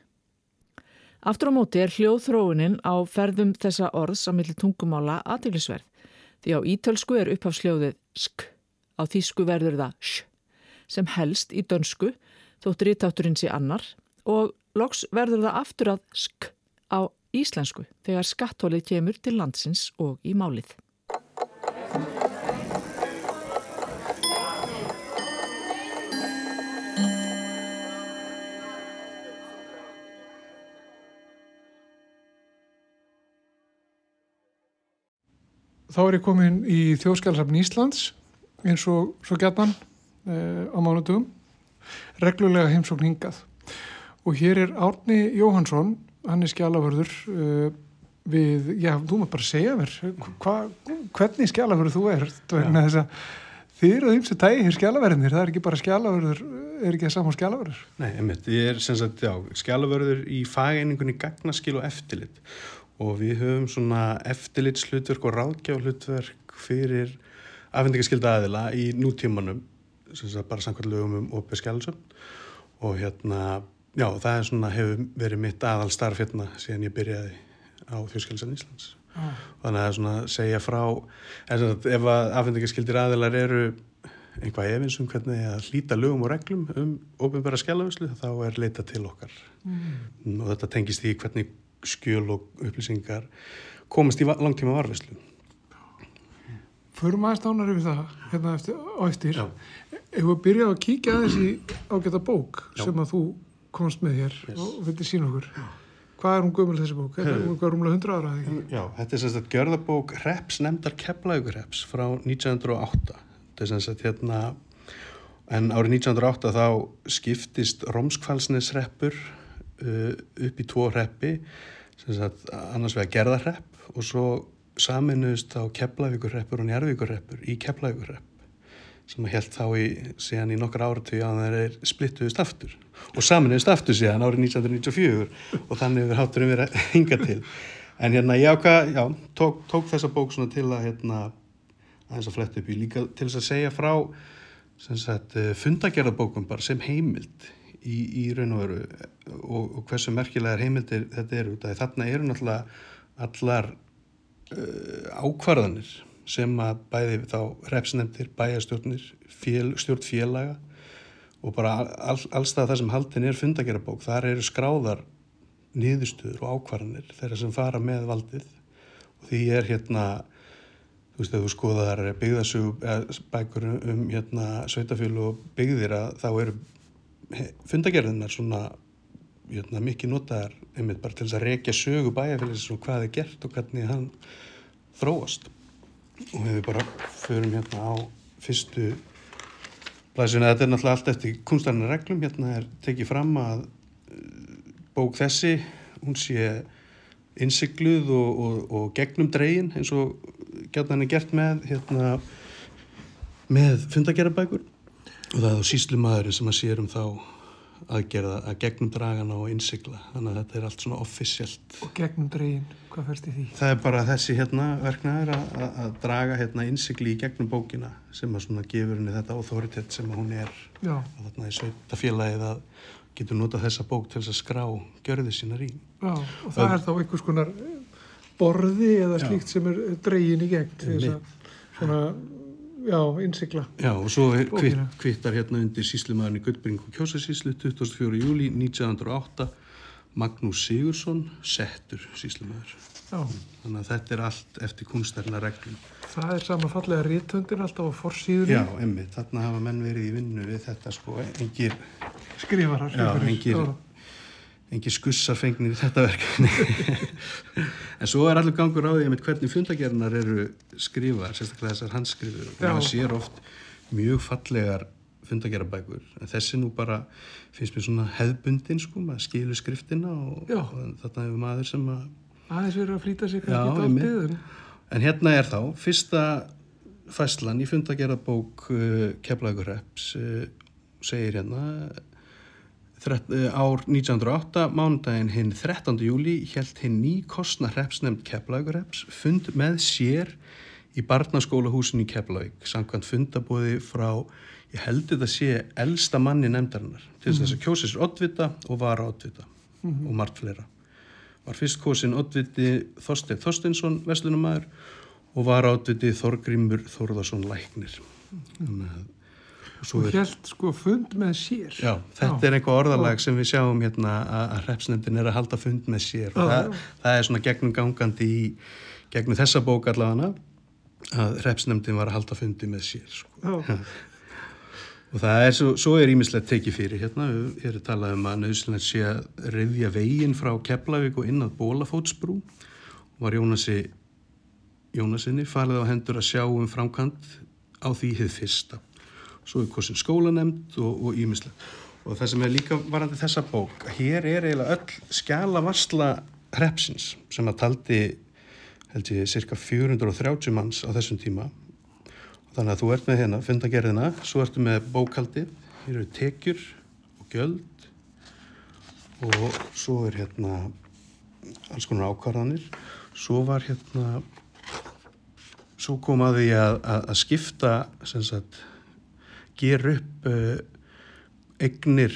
Aftur á móti er hljóðþróunin á ferðum þessa orðs á milli tungumála aðeinsverð því á ítölsku er upphafsljóðið sk, á þísku verður það sj, sem helst í dönsku þóttur ítátturinn sé annar og loks verður það aftur að sk á íslensku þegar skatthólið kemur til landsins og í málið. Þá er ég komin í þjóðskjálfsafn Íslands eins og svo gætan eh, á mánutugum reglulega heimsókn hingað og hér er Árni Jóhansson hann er skjálaförður uh, við, já, þú maður bara segja mér hva, hvernig skjálaförður þú er þess að þið eru þeim sem tægir skjálaförðinir, það er ekki bara skjálaförður er ekki það saman skjálaförður Nei, einmitt, ég er sem sagt, já, skjálaförður í fageiningunni gagnaskil og eftirlit. Og við höfum svona eftirlitslutverk og ráðgjáhlutverk fyrir afhendingaskilda aðila í nútímanum sem sagt bara samkvæmt lögum um opið skjálfsum og hérna Já, það er svona, hefur verið mitt aðal starf hérna síðan ég byrjaði á Þjóðskjálfsson Íslands. Ah. Þannig að svona segja frá, að ef að afhengingaskildir aðilar eru einhvað efinsum hvernig að hlýta lögum og reglum um ofinbæra skjálfuslu, þá er leita til okkar. Mm. Og þetta tengist í hvernig skjöl og upplýsingar komast í langtíma varfislu. Förum aðeins nánar yfir það hérna eftir, á eftir. Já. Ef við byrjaðum að kíkja aðeins í ágæta bók Já. sem að þú komst með hér yes. og vildi sína okkur hvað er hún gömul þessi bók? Er hún rúmlega 100 ára? Já, þetta er sagt gjörðabók Reps nefndar Keflaugurreps frá 1908 þetta er sagt hérna en árið 1908 þá skiptist Rómskvalsnesreppur uh, upp í tvo reppi sagt annars vega gerðarrepp og svo saminuðist á Keflaugurreppur og Njarvíkurreppur í Keflaugurrepp sem að held þá í, síðan í nokkar áratví að það er splittuðist aftur og saminuðist aftur síðan árið 1994 og þannig hefur háturum verið að hinga til. En hérna ég ákvað, já, tók, tók þessa bók svona til að hérna aðeins að fletta upp í líka til þess að segja frá sem sagt eh, fundagerðabókum bara sem heimild í, í raun og veru og, og hversu merkilegar heimildir þetta eru. Þarna eru náttúrulega allar uh, ákvarðanir sem að bæði þá repsnefndir, bæjastjórnir, fél, stjórn félaga og bara all, allstað það sem haldin er fundagerabók, þar eru skráðar niðurstöður og ákvarðanir þeirra sem fara með valdið. Og því er hérna þú veist að þú skoðar byggðasug bækur um hérna sveitafjölu og byggðir að þá eru fundagerðinar svona hérna, mikið notaðar einmitt bara til þess að rekja sögu bæjarfélagsins og hvað er gert og hvernig hann þróast og við bara förum hérna á fyrstu blæsina, þetta er náttúrulega allt eftir kunstarinn reglum, hérna er tekið fram að uh, bók þessi hún sé innsikluð og, og, og gegnum dregin eins og gætna hann er gert með hérna með fundagerabækur og það er þá síslumadurinn sem að sér um þá aðgerða að gegnum dragana og innsikla þannig að þetta er allt svona offisjált Og gegnum dragin, hvað færst í því? Það er bara þessi hérna verknæður að, að draga hérna innsikli í gegnum bókina sem að svona gefur henni þetta authoritet sem hún er Já. að þarna í sveitafélagið að getur nota þessa bók til þess að skrá gjörði sína í Já, og það Öð... er þá einhvers konar borði eða slíkt Já. sem er dragin í gegn svona Já, innsikla. Já, og svo kvitt, kvittar hérna undir síslimaðurinn í Guldbring og Kjósasíslu 24. júli 1908 Magnús Sigursson settur síslimaður. Já. Þannig að þetta er allt eftir kunstarna reglum. Það er sama fallega rítöndin alltaf á forsýðunni. Já, emmi, þarna hafa menn verið í vinnu við þetta sko, engir skrifarar. Já, engir, engi skussar fengnir í þetta verkefni en svo er allur gangur á því með hvernig fundagerðinar eru skrifar, sérstaklega þessar handskrifur. Og það sér oft mjög fallegar fundagerðabækur en þessi nú bara finnst mér svona hefbundin sko, maður skilur skriftina og, og þarna hefur maður sem að aðeins verið að flýta sig kannski dáltið en hérna er þá fyrsta fæslan í fundagerðabók uh, Keflaugurreps uh, segir hérna ár 1908 mánudaginn hinn 13. júli held hinn ný kostna hreps nefnd Keflaugurreps fund með sér í barnaskólahúsin í Keflaug samkvæmt fundabóði frá ég held þetta sé elsta manni nefndarinnar til þess -hmm. að kjósi sér oddvita og vara oddvita mm -hmm. og margt fleira var fyrst kosin oddviti Þorstein Þorsteinsson Veslunumæður og var oddviti Þorgrimur Þorðarsson Læknir mm. og, og held sko fund með sér. Já, þetta já. er einhver orðalag sem við sjáum hérna að hrepsnefndin er að halda fund með sér. Og það, það er svona gegnum gangandi í gegnum þessa bók allavega að hrepsnefndin var að halda fundi með sér sko. og það er svo, svo er ímislegt tekið fyrir hérna, við erum talað um að nöðslega sé að reyðja veginn frá Keflavík og inn að Bólafótsbrú var Jónasi Jónasinni falið á hendur að sjá um framkant á því hið fyrsta svo er hvorsin skólanemnd og ímislegt og það sem er líka varandi þessa bók hér er eiginlega öll skjala varsla hrepsins sem að taldi held ég cirka 430 manns á þessum tíma. Þannig að þú ert með hérna fundagerðina, svo ertu með bókaldi, hér eru tekjur og gjöld. Og svo er hérna alls konar ákvarðanir. Svo var hérna, svo kom að því að, að, að skipta, sem sagt, gera upp uh, egnir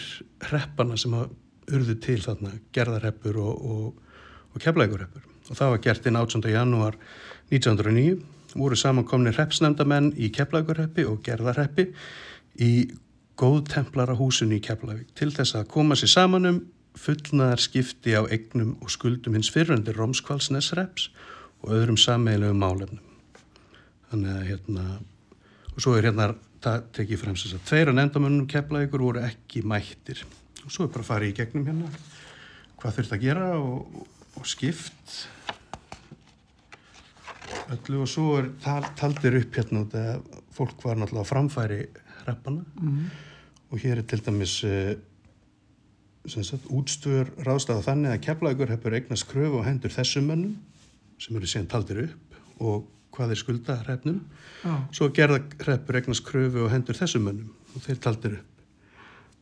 hreppana sem að urðu til þarna, gerðarheppur og, og, og keflægurheppur. Og það var gert inn 18. janúar 1909 voru samankomni hreppsnefndamenn í Keflavíkurheppi og Gerðarheppi í góðtemplara húsinu í Keflavík til þess að koma sér saman um fullnaðar skipti á egnum og skuldum hins fyrröndir Rómskvalsnesreps og öðrum sammeilum málefnum. Þannig að hérna, og svo er hérna það tekið fremst þess að tveira nefndamönnum Keflavíkur voru ekki mættir. Og svo er bara að fara í gegnum hérna hvað þurft að gera og, og skipt öllu. Og svo er tal, taldir upp hérna þegar fólk var náttúrulega framfæri hreppana mm -hmm. og hér er til dæmis uh, sagt, útstöður ráðstæða þannig að keflagur hefur eignast kröfu og hendur þessum mönnum sem eru síðan taldir upp og hvað er skulda hreppnum ah. svo gerða hreppur eignast kröfu og hendur þessum mönnum og þeir taldir upp.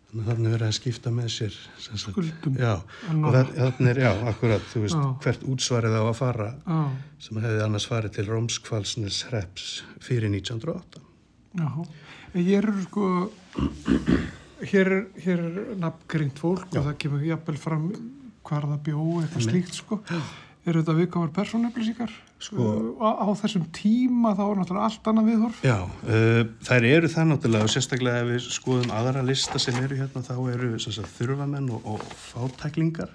Þannig að þannig verið að skipta með sér skuldum. Já, og þannig er, já, akkurat þú veist, já. hvert útsvarið á að fara já. sem hefði annars farið til Rómskvalsnes hreps fyrir 1908 Já, ég er sko hér er, hér er nafngrind fólk og það kemur jafnvel fram hvar það bjó eitthvað slíkt sko. Eru þetta viðkámar persóneflýsingar sko, á, á þessum tíma þá er náttúrulega allt annað viðhorf. Já, uh, þær eru það náttúrulega og sérstaklega ef við skoðum aðra lista sem eru hérna þá eru sagt, þurfamenn og, og fátæklingar.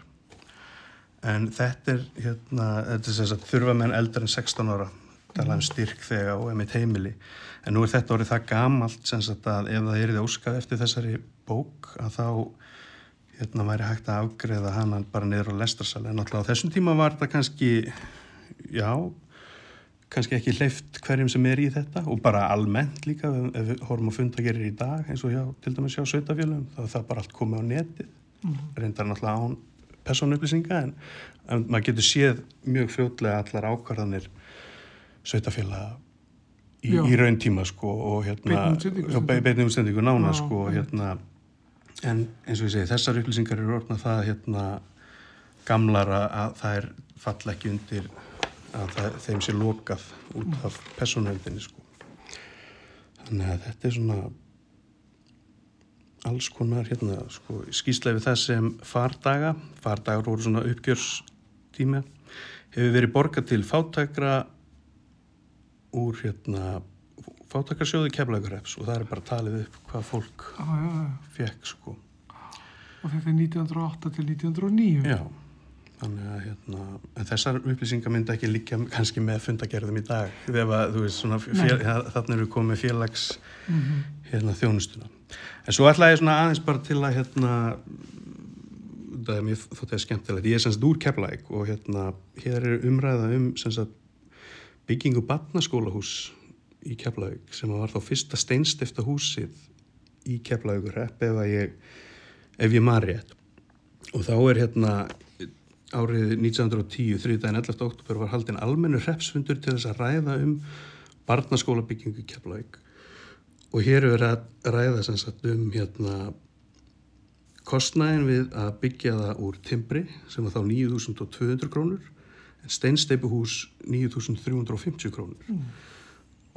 En þetta er hérna, þetta er sagt, þurfamenn eldar en 16 ára talað um styrk þegar og emitt heimili. En nú er þetta orðið það gamalt sagt, að ef það er því óskað eftir þessari bók að þá hérna væri hægt að afgreða hana bara niður á lestarsal en náttúrulega á þessum tíma var þetta kannski já, kannski ekki hleyft hverjum sem er í þetta og bara almennt líka ef við horfum að funda gera í dag eins og hjá, til dæmis hjá Sveitafjölum þá er það bara allt komið á netið. Mm. reyndar náttúrulega án personupplýsinga en, en maður getur séð mjög fljótlega allar ákvarðanir Sveitafjöla í, í raun tíma sko og hérna beitnum útsendingu nána sko og hérna En eins og ég segi, þessar upplýsingar eru orðnað það hérna gamlar að það er falla ekki undir að það, þeim sé lokað út af personhöldinni sko. Þannig að þetta er svona alls konar hérna sko skýslega við það sem fardaga, fardagar voru svona uppgjörstíma, hefur verið borgað til fátækra úr hérna fátakarsjóði keflaugurreps og það er bara talið upp hvað fólk ah, ja, ja. fekk sko. Og þetta er 1908 til 1909? Já, þannig að hérna, þessar upplýsingar myndi ekki líka kannski með fundagerðum í dag þegar þú veist svona, fél, ja, þannig eru komið félags mm -hmm. hérna, þjónustuna. En svo ætla ég svona aðeins bara til að hérna, það er mjög þótt eða skemmtilegt. Ég er semst úr Keflæk og hérna, hér er umræða um semst byggingu barnaskólahús í Keflæk sem var þá fyrsta steinstifta húsið í Keflækur ef, ég, ef ég maður rétt. Og þá er hérna árið 1910, 3. 11. oktober var haldinn almennu repsfundur til þess að ræða um barnaskóla byggingu í Keflæk og hér er að ræða sagt, um hérna, kostnæðin við að byggja það úr timbri sem var þá 9.200 krónur en steinsteipuhús 9.350 krónur mm.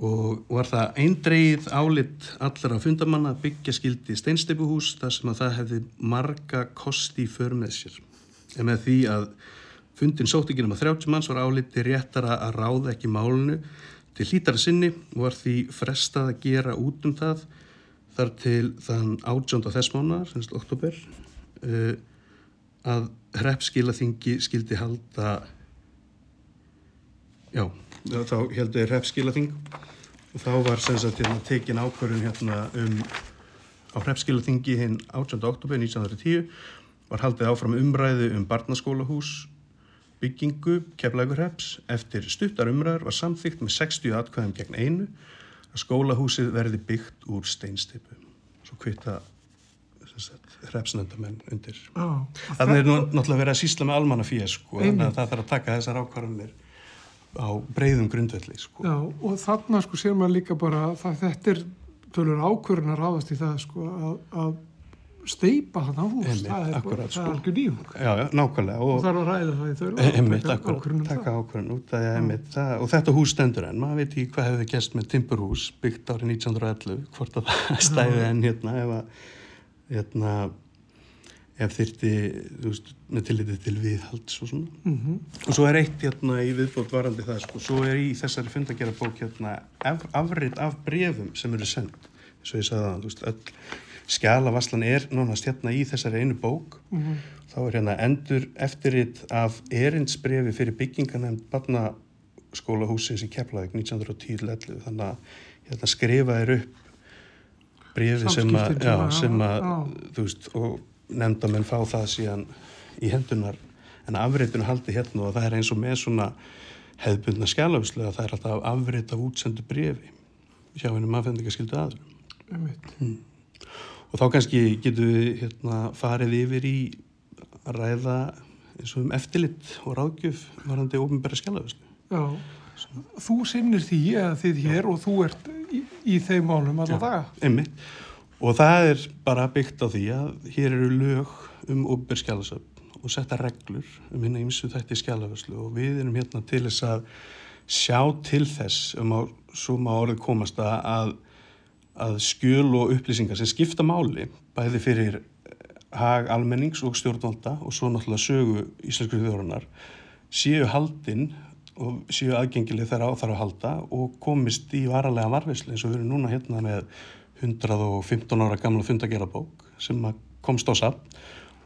og var það eindreið álitt allra fundamanna að byggja skildi steinsteipuhús þar sem að það hefði marga kosti för með sér en með því að fundin sóttingin um að 30 manns var áliti réttara að ráða ekki málunu Til hlítara sinni var því frestað að gera út um það þar til þann átjónd á þess mánar, semst oktober, uh, að hreppskilaþingi skildi halda, já, þá heldur hreppskilaþing og þá var semst hérna, tekin ákvörðun hérna um á hreppskilaþingi hinn átjónd oktober 1910 var haldið áfram umræðu um barnaskólahús byggingu keflaugurheps eftir stuttar umræður var samþygt með 60 atkvæðum gegn einu að skólahúsið verði byggt úr steinstipu svo kvita hrepsnendamenn undir. Ah, þannig er nú náttúrulega verið að sísla með almannafíð sko, þannig að það þarf að taka þessar ákvarðanir á breyðum grundvelli sko. Já, og þarna sko sér maður líka bara að þetta er tölur ákvarðan að ráðast í það sko að, að steipa hann á hús, einmitt, það er, akkurat, það er sko. algjör nýjung og, og þarf að ræða það í þau að, það, og þetta hús stendur enn maður veit ekki hvað hefði gæst með Timburhús byggt árið 1911 hvort að það stæði enn hérna ef að hérna ef þyrti, veist, með tillitið til viðhalds og svona. Mm -hmm. og svo er eitt hérna í viðbót varandi það sko, svo er í þessari fundagjara bók hérna afrið af brefum sem eru sendt, eins og ég sagði það, veist, öll skjálavarslan er nánast hérna í þessari einu bók. Mm -hmm. þá er hérna endur eftirrit af erindsbrefi fyrir bygginganemnd barnaskólahúsins í Keflavík 1910-11 þannig að hérna, skrifa er upp brefi sem að, já, sem að þú veist og nefndamenn fá það síðan í hendunar en afriðinu haldi hérna og það er eins og með svona hefðbundna skjálafslu að það er alltaf afrið af útsendu brefi hjá hennum aðfendingaskildu aðrum mm og þá kannski getur við hérna, farið yfir í að ræða eins og um eftirlitt og ráðgjöf varandi ofinbæra skjálafislu. Já, þú sinnir því að þið hér Já. og þú ert í, í þeim málum allar daga. Einmitt, og það er bara byggt á því að hér eru lög um ofinbæra skjálafislu og setja reglur um hérna ímsu þætti skjálafislu og við erum hérna til þess að sjá til þess um að svo maður orðið komast að að skjöl og upplýsingar sem skipta máli bæði fyrir hag almennings og stjórnvalda og svo náttúrulega sögu íslensku þjóðurinnar séu haldinn og séu aðgengileg þegar á þar að halda og komist í varalega varfisli eins og við erum núna hérna með 115 ára gamla fundagerabók sem komst á samt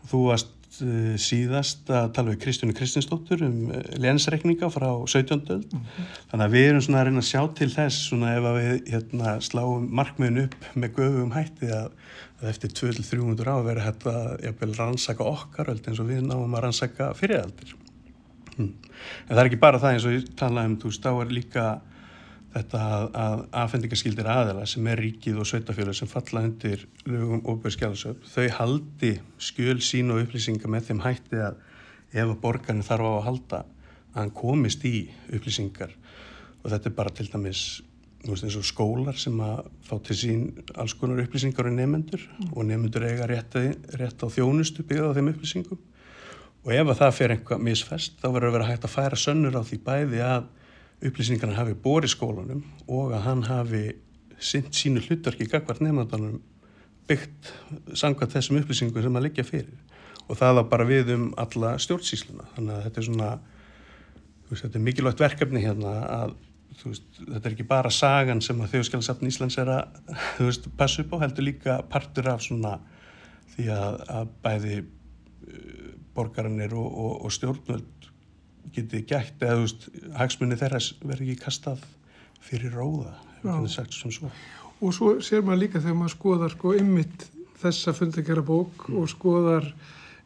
og þú varst Eh, síðast að tala við Kristjónu Kristinsdóttur um eh, lensreikninga frá 17. öld mm -hmm. þannig að við erum svona að reyna að sjá til þess svona ef við hérna, sláum markmiðin upp með göfum hætti að, að eftir 200-300 á verður þetta jafnvel rannsaka okkar öld eins og við náum að rannsaka fyriraldir hm. en það er ekki bara það eins og ég tala um þú er líka þetta að aðfendingaskildir aðela sem er ríkið og sveitafjölu sem falla undir lögum óbyrgskjáðsöp þau haldi skjöl sín og upplýsingar með þeim hætti að ef að borgarinn þarf á að halda að hann komist í upplýsingar og þetta er bara til dæmis veist, eins og skólar sem að fá til sín alls konar upplýsingar og nefnendur mm. og nefnendur eiga rétt, rétt á þjónustu byggða á þeim upplýsingum og ef að það fer einhvað misfest þá verður að vera hægt að færa sönnur á því bæði að upplýsingarna hafi bórið skólanum og að hann hafi sint sínu hlutverki gagvart nefndanum byggt sangvað þessum upplýsingum sem að liggja fyrir. Og það var bara við um alla stjórnsísluna þannig að þetta er svona veist, þetta er mikilvægt verkefni hérna að veist, þetta er ekki bara sagan sem að þjóðskjálasafn Íslands er að veist, passa upp á, heldur líka partur af svona því að, að bæði uh, borgarinir og, og, og stjórnvöld getið gætt eða hagsmunni þeirra verður ekki kastað fyrir róða svo. og svo sér maður líka þegar maður skoðar sko ymmit þessa fundakjara bók mm. og skoðar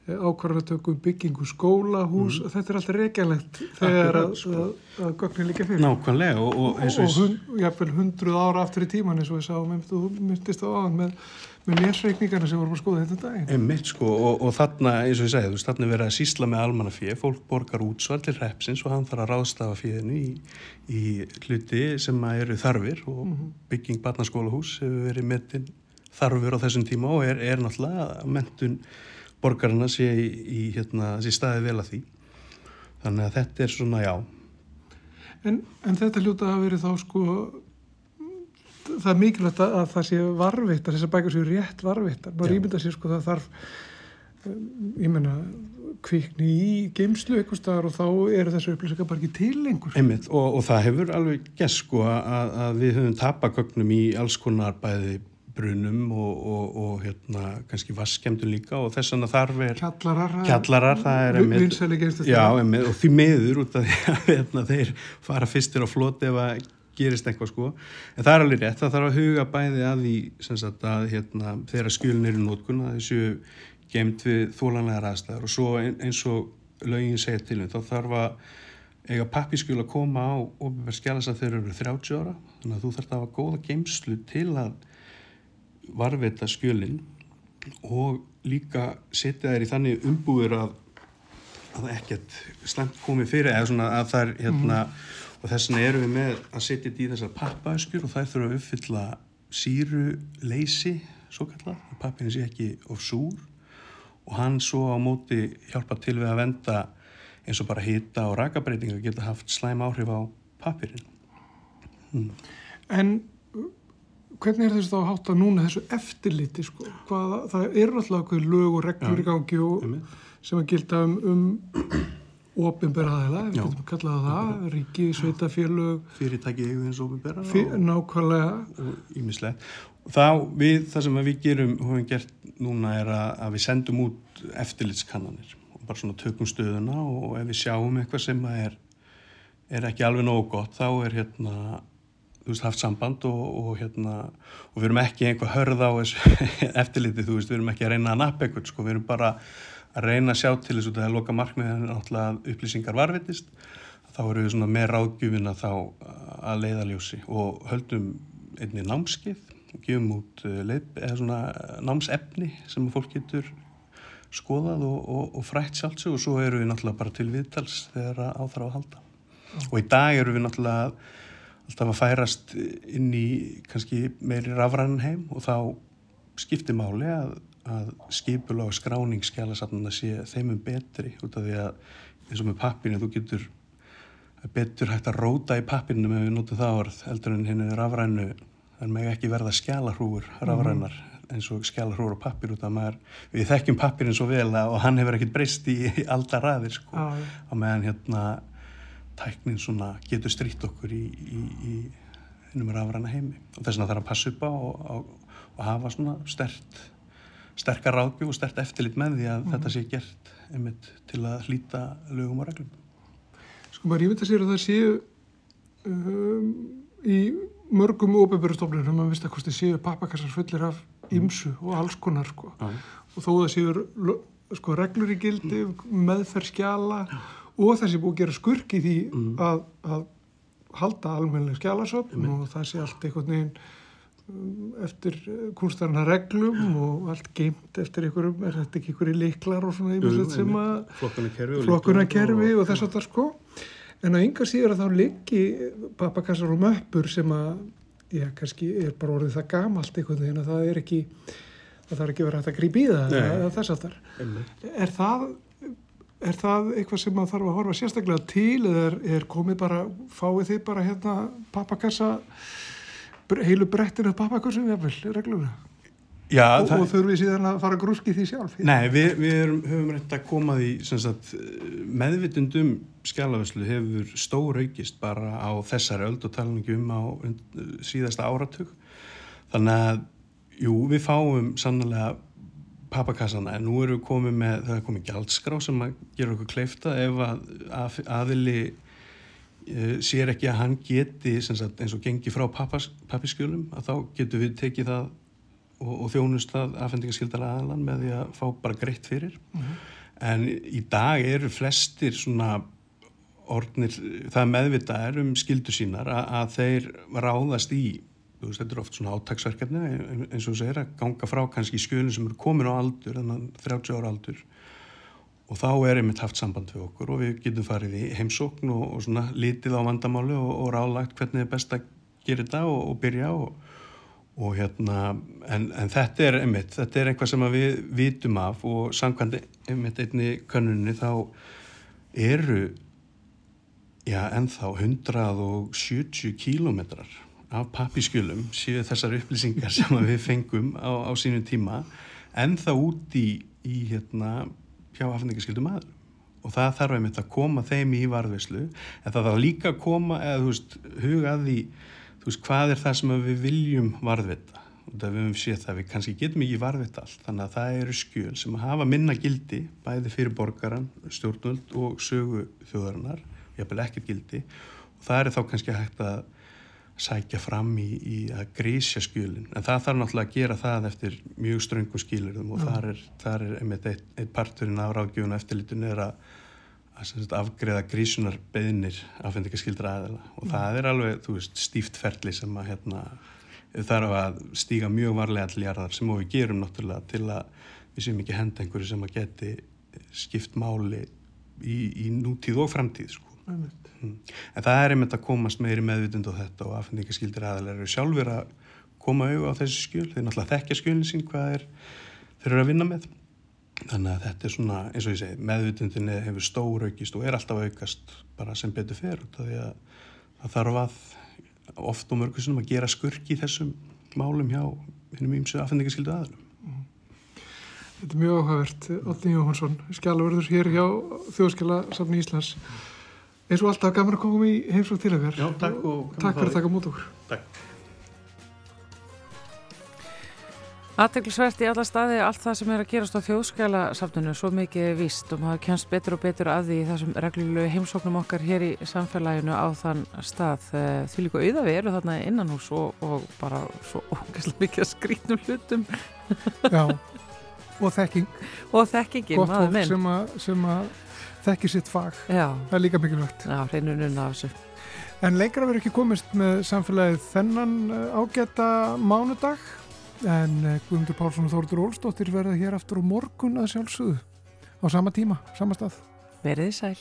ákvarðanatökum, byggingu, skóla, hús mm. þetta er alltaf reykjanlegt þegar að, sko. að, að gögnin líka fyrir Nákvæmlega og, og eins og, og, og hun, jáfnvel hundruð ára aftur í tíman eins og við sáum, þú myndist á aðan með, með lésreikningarna sem vorum að skoða þetta daginn. Einmitt sko og, og þarna eins og ég segi þú veist þarna er verið að sísla með almannafíð fólk borgar útsvar til repsins og hann þarf að ráðstafa fíðinu í, í hluti sem eru þarfir og mm -hmm. bygging barnaskólahús hefur verið metin þarfur á þessum tíma og er, er náttúrulega mentun borgarna sé í, í hérna, sé staði vel að því. Þannig að þetta er svona já. En, en þetta hljóta að verið þá sko það er mikilvægt að, að það sé varvittar þessar bækur séu rétt varvittar maður ímynda sér sko það þarf ég menna kvikni í geimslu eitthvað staðar og þá eru þessu upplýsingar bara ekki til lengur. Einmitt, og, og það hefur alveg gæst sko að, að við höfum tapagögnum í alls konar bæði brunum og, og, og hérna kannski vaskemdun líka og þess vegna þarf er kjallarar, kjallarar það er einmitt, já, einmitt, og því meður út af því að hérna, þeir fara fyrstir á floti ef að gerist eitthvað sko. En það er alveg rétt, það þarf að huga bæði að því sagt, að hérna, þeirra skjölin eru nótkun að þessu gemt við þólanlegar aðstæðar og svo eins og lögin segir til þá þarf að eiga pappiskjöl að koma á skjala þess að þeir eru 30 ára. Þannig að þú þarf að hafa góða geimslu til að varveita skjölinn og líka setja þær í þannig umbúður að, að ekkert slemt komi fyrir eða svona að það er hérna mm. og þess vegna erum við með að setja þetta í þessar pappaskjur og þær þurfa að uppfylla síru leysi svo kallar, pappinu sé ekki of súr og hann svo á móti hjálpa til við að venda eins og bara hýta og rakabreitinga geta haft slæm áhrif á pappirinn mm. En hvernig er þess að hátta núna þessu eftirliti sko? Hvað, það eru alltaf lög og reglur í gangi og, sem að gilda um, um ofinberaðila, við getum kallað það ríki, sveitafélög fyrirtæki eins og ofinbera fyr, nákvæmlega. Ímislegt þá við, það sem við gerum höfum gert núna er að, að við sendum út eftirlitskannanir og bara svona tökum stöðuna og ef við sjáum eitthvað sem er, er ekki alveg nógu gott þá er hérna þú veist, haft samband og, og hérna og við erum ekki einhver hörð á þessu eftirliti, þú veist, við erum ekki að reyna að nappa eitthvað, sko, við erum bara að reyna að sjá til þess að það er loka markmiðan náttúrulega upplýsingar varvitist þá eru við svona með ráðgjöfina þá að leiðaljósi og höldum einni námskið og gefum út leið, eða svona námsefni sem fólk getur skoðað og, og, og frætt sjálfsög og svo eru við náttúrulega bara til viðtals þegar áþrá að halda. Og í dag eru við náttúrulega alltaf að færast inn í kannski meiri rafræðan heim og þá skiptir máli að, að skipula og skráning skjálasafnuna sé þeimum betri út af því að eins og með pappinu þú getur betur hægt að róta í pappinu með við notum það orð eldur en hennu rafrænu en meg ekki verða skjálarhúur rafrænar eins og skjálarhúur og pappir út af maður við þekkjum pappirinn svo vel og hann hefur ekkert breyst í, í aldar raðir sko. Ah. á meðan hérna tæknin svona getur strýtt okkur í, í, í hennum rafræna heimi. Og þess vegna þarf að passa upp á og, og, og hafa svona stert sterkar ráðbygg og stert eftirlit með því að mm. þetta sé gert einmitt til að hlýta lögum og reglum Sko maður ég veit að sér að það séu um, í mörgum óbyrjastofnunum að vista hvort þið séu pappakassar fullir af ymsu og alls konar sko. mm. og þó það séu sko, reglur í gildi mm. meðferð skjala og það sé búið að gera skurki því mm. að, að halda almennileg skjálasöfn og það sé allt einhvern veginn eftir kunstarna reglum og allt geimt eftir einhverjum, er þetta ekki einhverju liklar og svona yfirleitt sem að flokkuna kerfi og, og þess að það sko. En á yngar síður að þá liggi pappakassar og möppur sem að já, kannski er bara orðið það gamalt einhvern veginn að það er ekki það þarf ekki verið að þetta grípi í það eða þess að það er það Er það eitthvað sem maður þarf að horfa sérstaklega til eða er, er komið bara, fáið þið bara hérna pappakassa, heilu brettinu pappakassum jáfnvel, reglulega? Já. Og, það... og þurfum við síðan að fara grúski því sjálf? Nei, við, við erum, höfum reynd að koma því sagt, meðvitundum skjálafæslu hefur stór aukist bara á þessari öld og talningum á síðasta áratug. Þannig að, jú, við fáum sannlega pappakassana en nú erum við komið með, það er komið gjaldskrá sem að gera okkur kleifta ef að, að aðili sér ekki að hann geti sagt, eins og gengi frá pappaskjölum að þá getur við tekið það og, og þjónustað afhendingaskildar aðalan með því að fá bara greitt fyrir mm -hmm. en í dag eru flestir svona orðnir, það meðvita er um skildu sínar að, að þeir ráðast í veist, þetta er oft svona átagsverkefni eins og segir að ganga frá kannski skjölinn sem eru komin á aldur, þannig að 30 ára aldur og þá er einmitt haft samband við okkur og við getum farið í heimsókn og, og svona litið á vandamáli og, og ráðlagt hvernig er best að gera þetta og, og byrja og hérna en, en þetta er einmitt, þetta er eitthvað sem við vitum af og samkvæmdi einmitt einni kannunni þá eru já ennþá 170 kílometrar af pappiskjölum séu þessar upplýsingar sem við fengum á, á sínum tíma. Ennþá út í, í hérna hjá afhengingaskildum aður og það þarf einmitt að koma þeim í varðveislu en það þarf líka að koma eða veist, huga að því veist, hvað er það sem við viljum varðvita og það við höfum séð það við kannski getum ekki varðvita allt þannig að það eru skjöl sem hafa minna gildi bæði fyrir borgaran, stjórnvöld og sögu þjóðarinnar jafnvel ekkert gildi. Og það er þá kannski hægt að sækja fram í, í að grísja skjölinn en það þarf náttúrulega að gera það eftir mjög ströngum skilurðum og þar er, þar er einmitt eitt, eitt parturinn af ráðgjöfun og eftirlitun er að, að afgreða grísunar beðnir afhendingaskildra aðeila og Já. það er alveg, veist, stíft ferli sem að hérna, þarf að stíga mjög varlega til jarðar sem við gerum náttúrulega til að við séum ekki henda einhverju sem að geti skipt máli í, í nútíð og framtíð sko. Mm. En það er einmitt að komast meiri meðvitund á þetta og afhendingaskildir aðalega eru sjálfur að koma auðvitað á þessi skjöl, þeir náttúrulega þekkja skjölinn sín hvað er, þeir eru að vinna með. Þannig að þetta er svona, eins og ég segi, meðvitundinni hefur stór aukist og er alltaf aukast bara sem betur fer út af því að það þarf að oft og mörgustunum að gera skurki í þessum málum hjá hennum ímsu afhendingaskildu aðalum. Mm. Þetta er mjög áhugavert, Otni Jóhansson, skjálfurður hér hjá Þjóðskjala Samni Íslands eins og alltaf gaman að koma í heimsók til okkar Já, takk, takk fyrir að taka mútu okkur. Takk. Aðteglisvert í alla staði allt það sem er að gerast á þjóðskæla safninu svo mikið vist og maður kennst betur og betur að því þessum reglulegu heimsóknum okkar hér í samfélaginu á þann stað. Eh, því líka auða við eru þarna innan hús og, og bara svo ógæslega mikið að skrýtnum hlutum. Já, og þekking. Og þekkingin, maður minn. sem að, sem að þekkir sitt fag. Já. það er líka mikilvægt. Já, reynunum af þessu. En lengra verður ekki komist með samfélagið þennan eh, ágæta mánudag. En eh, Guðmundur Pálsson og Þórður Ólstóttir verða hér aftur á morgun að sjálfsögðu. Á sama tíma, sama stað. Verðið sæl